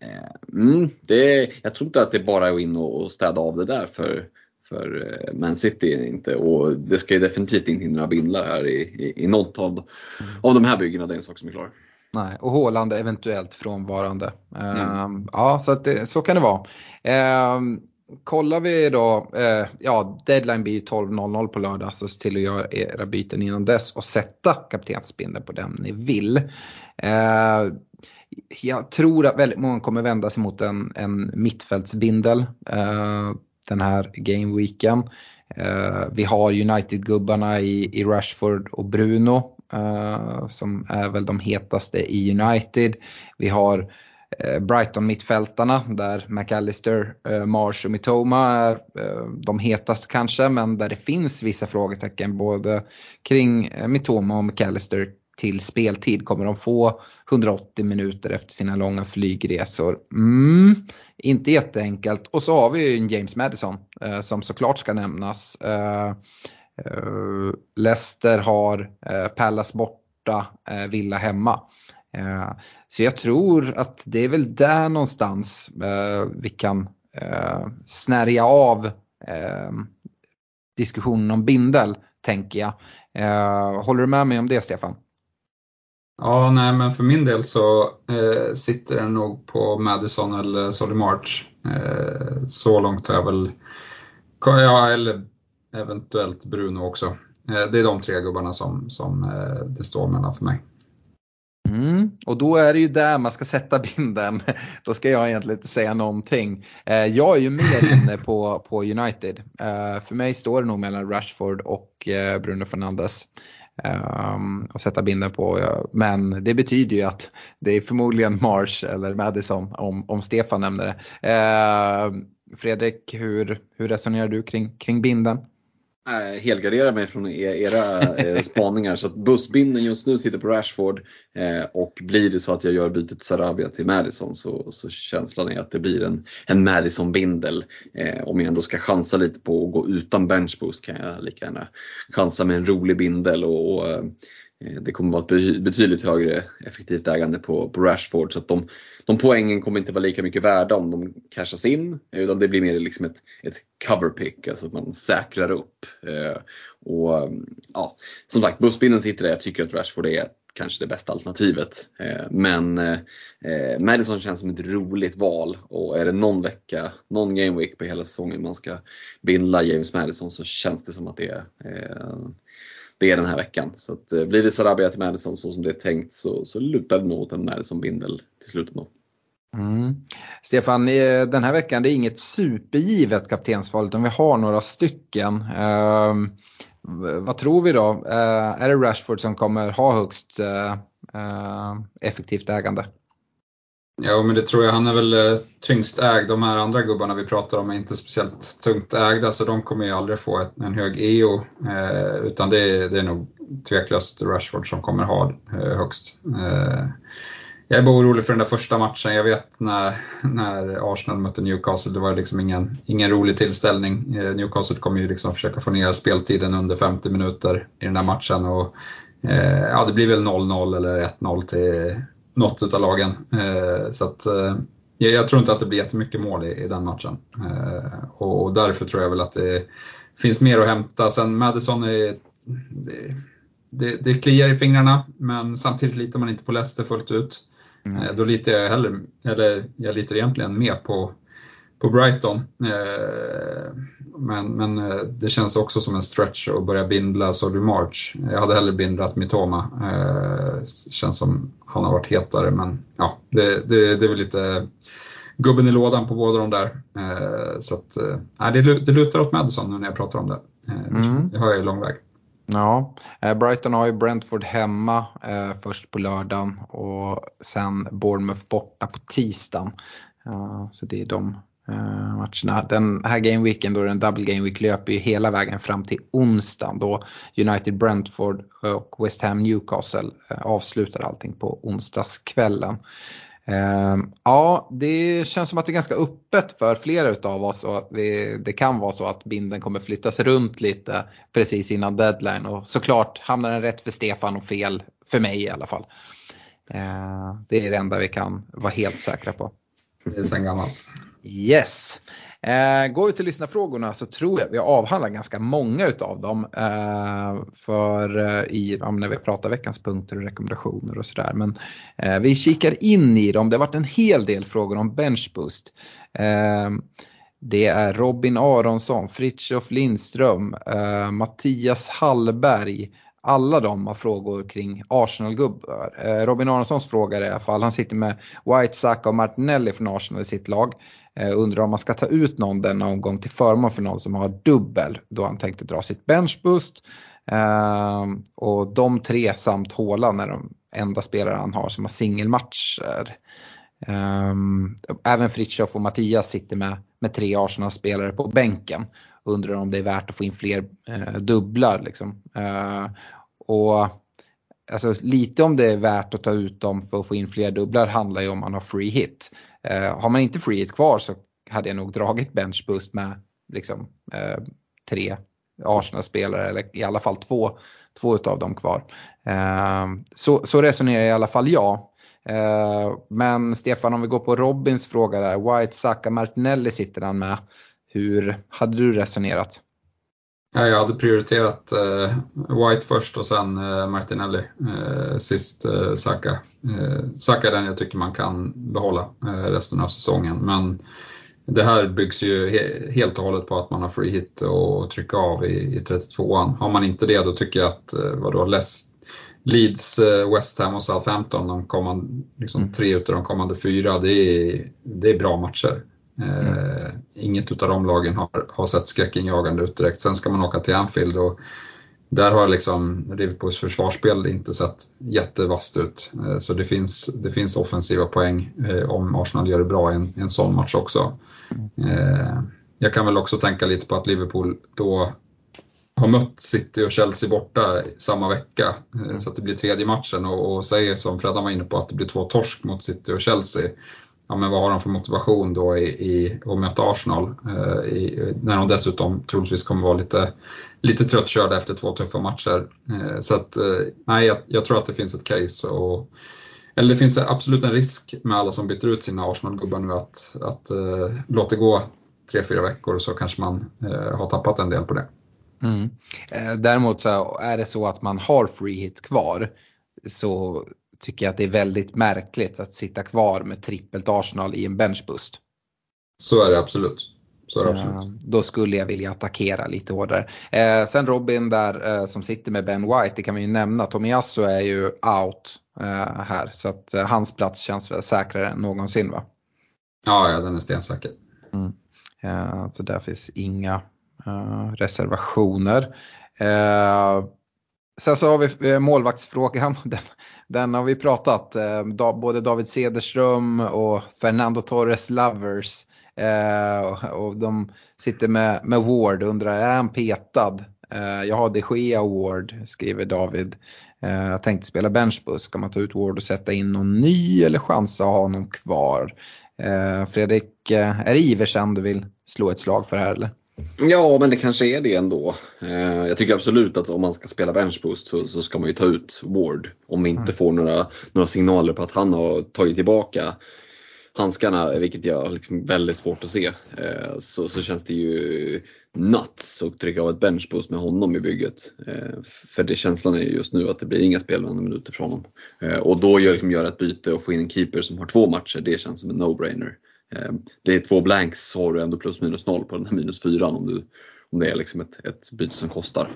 Eh, mm, det, jag tror inte att det bara är att in och städa av det där för, för eh, Man City. Inte. Och det ska ju definitivt inte in några bindlar här i, i, i något av, av de här byggena, det är en sak som är klar. Nej, och Håland eventuellt frånvarande. Mm. Uh, ja, så, det, så kan det vara. Uh, kollar vi då, eh, ja deadline blir ju 12.00 på lördag så se till att göra era byten innan dess och sätta kaptensbindeln på den ni vill. Eh, jag tror att väldigt många kommer vända sig mot en, en mittfältsbindel eh, den här gameweeken. Eh, vi har United-gubbarna i, i Rashford och Bruno eh, som är väl de hetaste i United. Vi har Eh, Eh, Brighton-mittfältarna där McAllister, eh, Marsh och Mitoma är eh, de hetaste kanske men där det finns vissa frågetecken både kring Mitoma och McAllister till speltid. Kommer de få 180 minuter efter sina långa flygresor? Mm, inte jätteenkelt. Och så har vi ju en James Madison eh, som såklart ska nämnas. Eh, eh, Leicester har Palace Pallas borta, Villa hemma. Eh, så jag tror att det är väl där någonstans eh, vi kan eh, snärja av diskussionen om bindel, tänker jag. Håller du med mig om det, Stefan? Ja, nej men för min del så eh, sitter den nog på Madison eller Solly March. Eh, så långt har jag väl, ja eller eventuellt Bruno också. Eh, det är de tre gubbarna som, som det står mellan för mig. Och då är det ju där man ska sätta binden. Då ska jag egentligen inte säga någonting. Eh, jag är ju mer inne på, på United. Eh, för mig står det nog mellan Rashford och eh, Bruno Fernandes. Um, och sätta binden på. Men det betyder ju att det är förmodligen Marsh eller Madison om, om Stefan nämner det. Uh, Fredrik, hur, hur resonerar du kring, kring binden? Äh, helgardera mig från e-, era eh, spaningar. Så att bussbinden just nu sitter på Rashford eh, och blir det så att jag gör bytet Sarabia till Madison så, så känslan är att det blir en, en Madison-bindel. Eh, om jag ändå ska chansa lite på att gå utan benchboost kan jag lika gärna chansa med en rolig bindel och, och eh, Eh, det kommer vara ett betydligt högre effektivt ägande på, på Rashford så att de, de poängen kommer inte vara lika mycket värda om de cashas in utan det blir mer liksom ett, ett cover pick, alltså att man säkrar upp. Eh, och ja, Som sagt, bussbinden sitter där. Jag tycker att Rashford är kanske det bästa alternativet. Eh, men eh, Madison känns som ett roligt val och är det någon vecka, någon game week på hela säsongen man ska bindla James Madison så känns det som att det är det är den här veckan. Så att, eh, blir det Sarabia till Madison så som det är tänkt så, så lutar det nog åt en Madison-bindel till slut ändå. Mm. Stefan, eh, den här veckan det är inget supergivet kaptensval utan vi har några stycken. Eh, vad tror vi då? Eh, är det Rashford som kommer ha högst eh, eh effektivt ägande? Ja, men det tror jag. Han är väl eh, tyngst ägd. De här andra gubbarna vi pratar om är inte speciellt tungt ägda, så de kommer ju aldrig få ett, en hög EO. Eh, utan det är, det är nog tveklöst Rashford som kommer ha eh, högst. Eh, jag är bara orolig för den där första matchen. Jag vet när, när Arsenal mötte Newcastle, det var liksom ingen, ingen rolig tillställning. Eh, Newcastle kommer ju liksom försöka få ner speltiden under 50 minuter i den där matchen. Och, eh, ja, det blir väl 0-0 eller 1-0 till något av lagen. Eh, så att, eh, jag tror inte att det blir jättemycket mål i, i den matchen. Eh, och, och, därför tror jag väl att det finns mer att hämta. Sen Madison är det, det, det kliar i fingrarna, men samtidigt litar man inte på Leicester fullt ut. Mm. Då litar jag hellre, eller jag litar egentligen mer på, på Brighton. Eh, men, men eh, det känns också som en stretch att börja bindla Solly March. Jag hade hellre bindlat Mitoma. Känns som han har varit hetare, men ja, det, det, det är väl lite gubben i lådan på båda de där. Så att, nej, det, det lutar åt Madison nu när jag pratar om det. Mm. Det har jag ju lång väg. Ja, eh, Brighton har ju Brentford hemma eh, först på lördagen och sen Bournemouth borta på tisdagen. Uh, så det är de Eh, matcherna. Den här gameweeken då den double game week löper ju hela vägen fram till onsdagen då United Brentford och West Ham Newcastle eh, avslutar allting på onsdagskvällen. Ehm, ja, det känns som att det är ganska öppet för flera utav oss och att vi, det kan vara så att binden kommer flyttas runt lite precis innan deadline och såklart hamnar den rätt för Stefan och fel för mig i alla fall. Ehm, det är det enda vi kan vara helt säkra på. Det är sen gammalt. Yes. Eh, går vi till lyssnarfrågorna så tror jag vi avhandlar ganska många utav dem. Eh, för eh, i, ja, när vi pratar veckans punkter och rekommendationer och sådär. Men eh, vi kikar in i dem. Det har varit en hel del frågor om benchboost. Eh, det är Robin Aronsson, Fritjof Lindström, eh, Mattias Hallberg, alla de har frågor kring Arsenal-gubbar. Eh, Robin Aronssons fråga i alla fall, han sitter med White, Saka och Martinelli från Arsenal i sitt lag. Eh, undrar om man ska ta ut någon denna omgång till förmån för någon som har dubbel då han tänkte dra sitt benchboost. Eh, och de tre samt Håla är de enda spelare han har som har singelmatcher. Eh, även Fritiof och Mattias sitter med, med tre Arsenal-spelare på bänken. Undrar om det är värt att få in fler eh, dubblar. Liksom. Eh, och alltså, lite om det är värt att ta ut dem för att få in fler dubblar handlar ju om man har free hit. Eh, har man inte free hit kvar så hade jag nog dragit bench boost med liksom, eh, tre Arsenal-spelare eller i alla fall två, två utav dem kvar. Eh, så, så resonerar i alla fall jag. Eh, men Stefan om vi går på Robins fråga där, White, Saka, Martinelli sitter han med. Hur hade du resonerat? Jag hade prioriterat eh, White först och sen eh, Martinelli eh, sist Saka. Saka är den jag tycker man kan behålla eh, resten av säsongen. Men det här byggs ju he helt och hållet på att man har free hit och trycka av i, i 32an. Har man inte det då tycker jag att vadå, Les Leeds, West Ham och Southampton, de kommande, liksom, mm. tre utav de kommande fyra, det är, det är bra matcher. Eh, inget av de lagen har, har sett skräckinjagande ut direkt. Sen ska man åka till Anfield och där har liksom Liverpools försvarsspel inte sett jättevast ut. Eh, så det finns, det finns offensiva poäng eh, om Arsenal gör det bra i en, en sån match också. Eh, jag kan väl också tänka lite på att Liverpool då har mött City och Chelsea borta samma vecka. Eh, så att det blir tredje matchen och, och säger som Freddan var inne på att det blir två torsk mot City och Chelsea ja, men vad har de för motivation då i, i att möta Arsenal? Eh, i, när de dessutom troligtvis kommer vara lite, lite tröttkörda efter två tuffa matcher. Eh, så att, eh, nej, jag, jag, tror att det finns ett case. Och, eller det finns absolut en risk med alla som byter ut sina Arsenal-gubbar nu att, att eh, låta det gå tre, fyra veckor så kanske man eh, har tappat en del på det. Mm. Eh, däremot så är det så att man har free hit kvar så tycker jag att det är väldigt märkligt att sitta kvar med trippelt Arsenal i en benchboost. Så är det absolut. Så är det absolut. Uh, då skulle jag vilja attackera lite hårdare. Uh, sen Robin där uh, som sitter med Ben White, det kan vi ju nämna. Tomiyasu är ju out här så att hans plats känns väl säkrare än någonsin va? Ja, ja den är stensäker. Mm. så där finns inga reservationer sen så har vi eh, målvaktsfrågan. Den, den har vi pratat. Eh, både David Cederström och Fernando Torres Lovers. Eh, och de sitter med, med Ward och undrar, är han petad? Jag har de Gea Ward, skriver David. Jag tänkte spela benchbus, ska man ta ut Ward och sätta in någon ny eller chansa att ha honom kvar? Fredrik, är det Iversen du vill slå ett slag för här eller? Ja, men det kanske är det ändå. Eh, jag tycker absolut att om man ska spela benchboost så, så ska man ju ta ut Ward. Om vi inte mm. får några, några signaler på att han har tagit tillbaka handskarna, vilket jag har liksom väldigt svårt att se, eh, så, så känns det ju nuts att trycka av ett benchboost med honom i bygget. Eh, för det känslan är just nu att det blir inga spelvända minuter från honom. Och då gör, liksom, göra ett byte och få in en keeper som har två matcher, det känns som en no-brainer. Eh, det är två blanks så har du ändå plus minus noll på den här minus fyran om, du, om det är liksom ett, ett byte som kostar.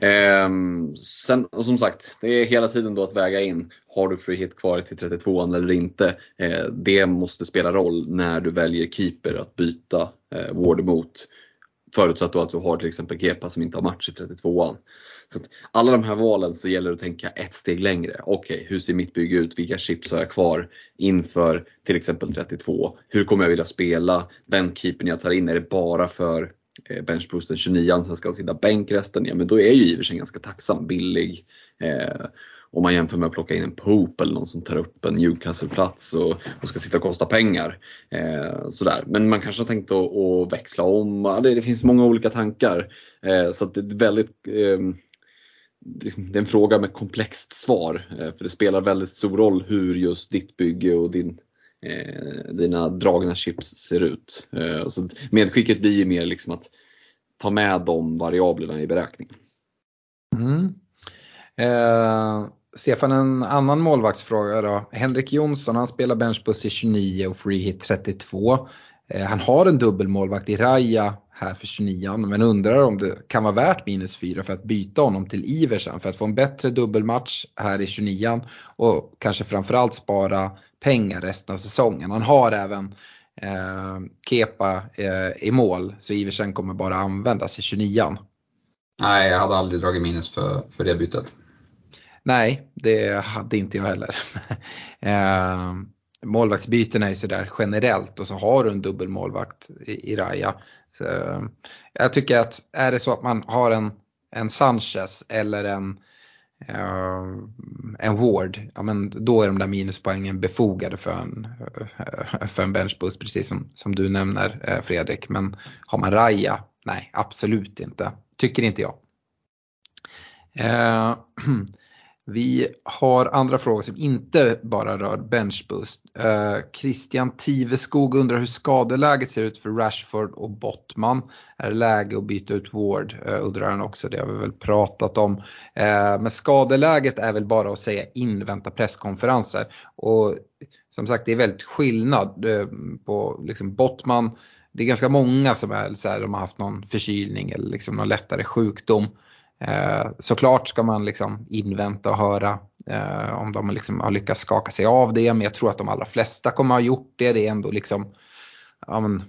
Ehm, sen, som sagt, det är hela tiden då att väga in. Har du free hit kvar till 32an eller inte? Ehm, det måste spela roll när du väljer keeper att byta eh, Ward emot. Förutsatt då att du har till exempel Kepa som inte har match i 32an. Så alla de här valen så gäller det att tänka ett steg längre. Okej, okay, hur ser mitt bygge ut? Vilka chips har jag kvar inför till exempel 32? Hur kommer jag vilja spela? Den keepern jag tar in, är det bara för eh, benchboosten 29an som ska sitta bänk resten? Ja men då är ju Iversen ganska tacksam, billig. Eh, om man jämför med att plocka in en Pope eller någon som tar upp en Newcastle-plats och, och, ska sitta och kosta pengar. Eh, sådär. Men man kanske har tänkt att, att växla om. Det, det, finns många olika tankar. Eh, så det är väldigt eh, liksom, det är en fråga med komplext svar. Eh, för det spelar väldigt stor roll hur just ditt bygge och din, eh, dina dragna chips ser ut. Eh, så medskicket blir ju mer liksom att ta med de variablerna i beräkningen. Mm. Eh, Stefan, en annan målvaktsfråga då. Henrik Jonsson, han spelar benchbuss i 29 och free hit 32. Eh, han har en dubbelmålvakt i Raja här för 29 men undrar om det kan vara värt minus 4 för att byta honom till Iversen för att få en bättre dubbelmatch här i 29 och kanske framförallt spara pengar resten av säsongen. Han har även eh, Kepa eh, i mål så Iversen kommer bara användas i 29 Nej, jag hade aldrig dragit minus för, för det bytet. Nej, det hade inte jag heller. eh, målvaktsbytena är sådär generellt och så har du en dubbelmålvakt i, i Raja. Så, ehm, jag tycker att är det så att man har en, en Sanchez eller en, uh, en Ward, ja men då är de där minuspoängen befogade för en, för en benchboost precis som, som du nämner eh, Fredrik. Men har man Raja, nej absolut inte, tycker inte jag. Uh, Vi har andra frågor som inte bara rör benchboost. Eh, Christian Tiveskog undrar hur skadeläget ser ut för Rashford och Bottman. Är det läge att byta ut Ward? Eh, undrar han också, det har vi väl pratat om. Eh, men skadeläget är väl bara att säga invänta presskonferenser. Och som sagt det är väldigt skillnad eh, på liksom Bottman. Det är ganska många som är så här, de har haft någon förkylning eller liksom någon lättare sjukdom. Eh, såklart ska man liksom invänta och höra eh, om de liksom har lyckats skaka sig av det, men jag tror att de allra flesta kommer ha gjort det. Det är ändå liksom Ja, men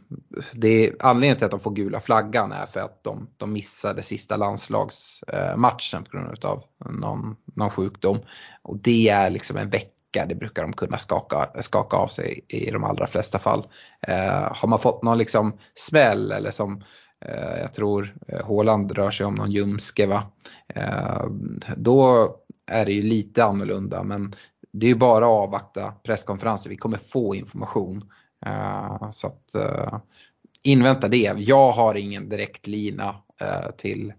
det är, anledningen till att de får gula flaggan är för att de, de missade sista landslagsmatchen på grund av någon, någon sjukdom. Och det är liksom en vecka, det brukar de kunna skaka, skaka av sig i de allra flesta fall. Eh, har man fått någon liksom smäll eller som Eh, Eh, jag tror eh, Håland rör sig om någon ljumske va. Eh, då är det ju lite annorlunda men det är ju bara att avvakta presskonferenser. Vi kommer få information. Så att invänta det. Jag har ingen direkt lina till,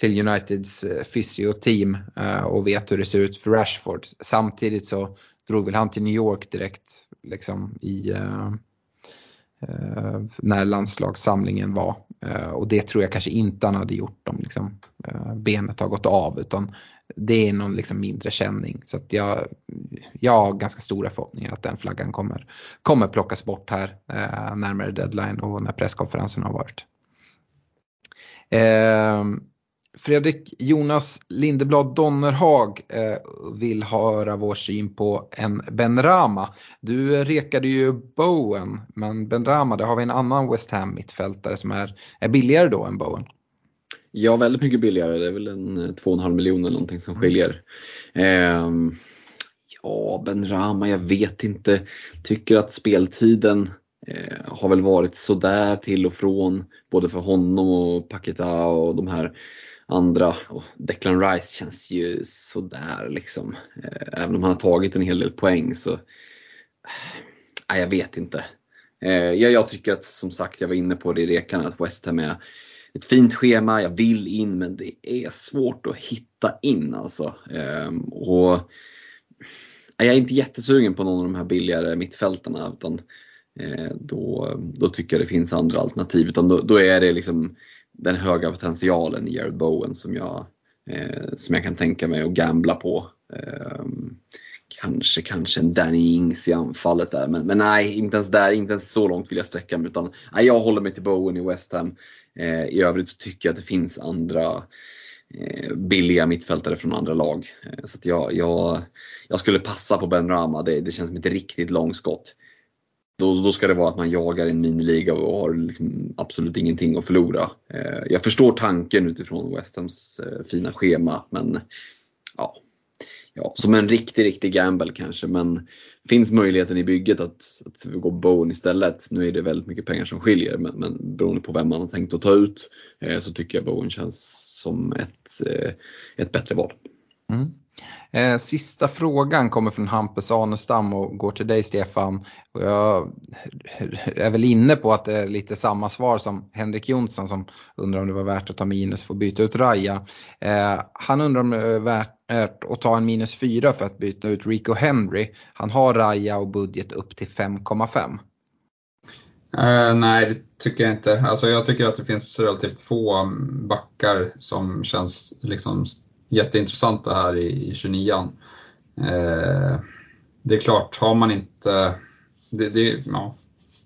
till Uniteds fysio-team och vet hur det ser ut för Rashford. Samtidigt så drog väl han till New York direkt liksom i Eh, när landslagssamlingen var. Eh, och det tror jag kanske inte han hade gjort om liksom, eh, benet har gått av utan det är någon liksom mindre känning. Så att jag, jag har ganska stora förhoppningar att den flaggan kommer, kommer plockas bort här eh, närmare deadline och när presskonferensen har varit. Eh, Fredrik Jonas Lindeblad Donnerhag eh, vill höra vår syn på en Ben Rama. Du rekade ju Bowen, men Ben Rama, där har vi en annan West Ham mittfältare som är, är billigare då än Bowen. Ja, väldigt mycket billigare. Det är väl en eh, 2,5 miljoner eller någonting som skiljer. Eh, ja, Ben Rama, jag vet inte. Tycker att speltiden eh, har väl varit sådär till och från. Både för honom och Paketa och de här andra. Och Declan Rice känns ju sådär liksom. Eh, även om han har tagit en hel del poäng så eh, Nej, jag vet inte. Eh, jag, jag, tycker att som sagt, jag var inne på det i rekan, att West Ham är ett fint schema, jag vill in men det är svårt att hitta in alltså. Ehm, och jag är inte jättesugen på någon av de här billigare mittfältarna utan då, då tycker jag det finns andra alternativ. Utan då, då är det liksom den höga potentialen i Jared Bowen som jag, eh, som jag kan tänka mig att gambla på. Eh, kanske, kanske en Danny Ings i anfallet där. Men, men nej, inte ens där, inte ens så långt vill jag sträcka mig. Utan, nej, jag håller mig till Bowen i West Ham. Eh, I övrigt så tycker jag att det finns andra eh, billiga mittfältare från andra lag. Eh, så jag, jag, jag, skulle passa på Ben Rama, det, det känns som ett riktigt långskott. Då, då ska det vara att man jagar en miniliga och har liksom absolut ingenting att förlora. Eh, jag förstår tanken utifrån West Hams eh, fina schema men ja, ja, som en riktig, riktig gamble kanske. Men finns möjligheten i bygget att, att gå Bowen istället. Nu är det väldigt mycket pengar som skiljer men, men beroende på vem man har tänkt att ta ut eh, så tycker jag Bowen känns som ett, eh, ett bättre val. Mm. Eh, sista frågan kommer från Hampus Anestam och går till dig Stefan. Och jag är väl inne på att det är lite samma svar som Henrik Jonsson som undrar om det var värt att ta minus för att byta ut Raja. Eh, han undrar om det är värt att ta en minus 4 för att byta ut Rico Henry. Han har Raja och budget upp till 5,5. Uh, eh, nej, det tycker jag inte. Alltså, jag tycker att det finns relativt få backar som känns liksom jätteintressanta här i, i 29an. Eh, det är klart, har man inte... Det, det, ja,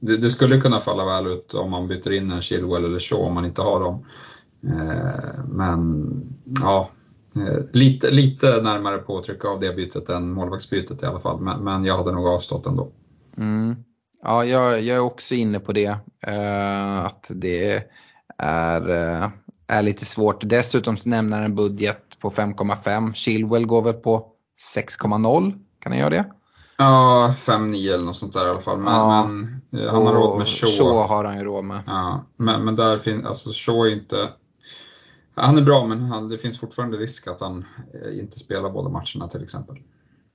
det, det, skulle kunna falla väl ut om man byter in en Chilwell eller så om man inte har dem. Eh, men ja, eh, lite, lite närmare på att trycka av det bytet än målvaktsbytet i alla fall. Men, men jag hade nog avstått ändå. Mm. Ja, jag, jag, är också inne på det. Eh, att det är, eh, är lite svårt. Dessutom nämner en budget på 5,5. Chilwell går väl på 6,0. Kan han göra det? Ja, 5-9 eller något sånt där i alla fall. Men, ja. men eh, han har råd med Shaw. Shaw har han ju råd med. Ja, men, men där finns, alltså Shaw är inte han är bra men han, det finns fortfarande risk att han eh, inte spelar båda matcherna till exempel.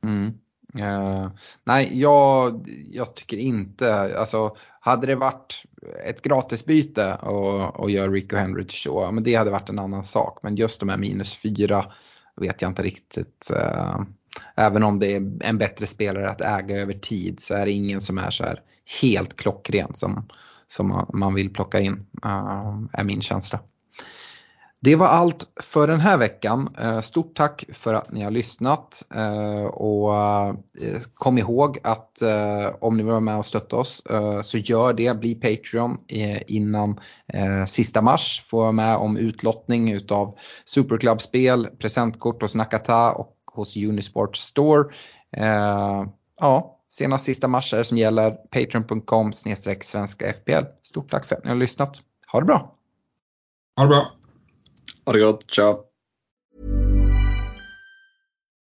Mm. Uh, nej, jag, jag, tycker inte, alltså hade det varit ett gratisbyte och, och göra Rico Henrich så, men det hade varit en annan sak. Men just de här minus fyra vet jag inte riktigt. Uh, även om det är en bättre spelare att äga över tid så är det ingen som är så här helt klockren som, som man vill plocka in, uh, är min känsla. Det var allt för den här veckan. Eh, stort tack för att ni har lyssnat eh, och eh, kom ihåg att om ni vill vara med och stötta oss så gör det, bli Patreon innan sista mars. Få vara med om utlottning utav Superclub-spel, presentkort hos Nakata och hos Unisport Store. Ja, senast sista mars är det som gäller patreon.com svenska FPL. Stort tack för att ni har lyssnat. Ha det bra! Ha det bra! Ha det gott, ciao!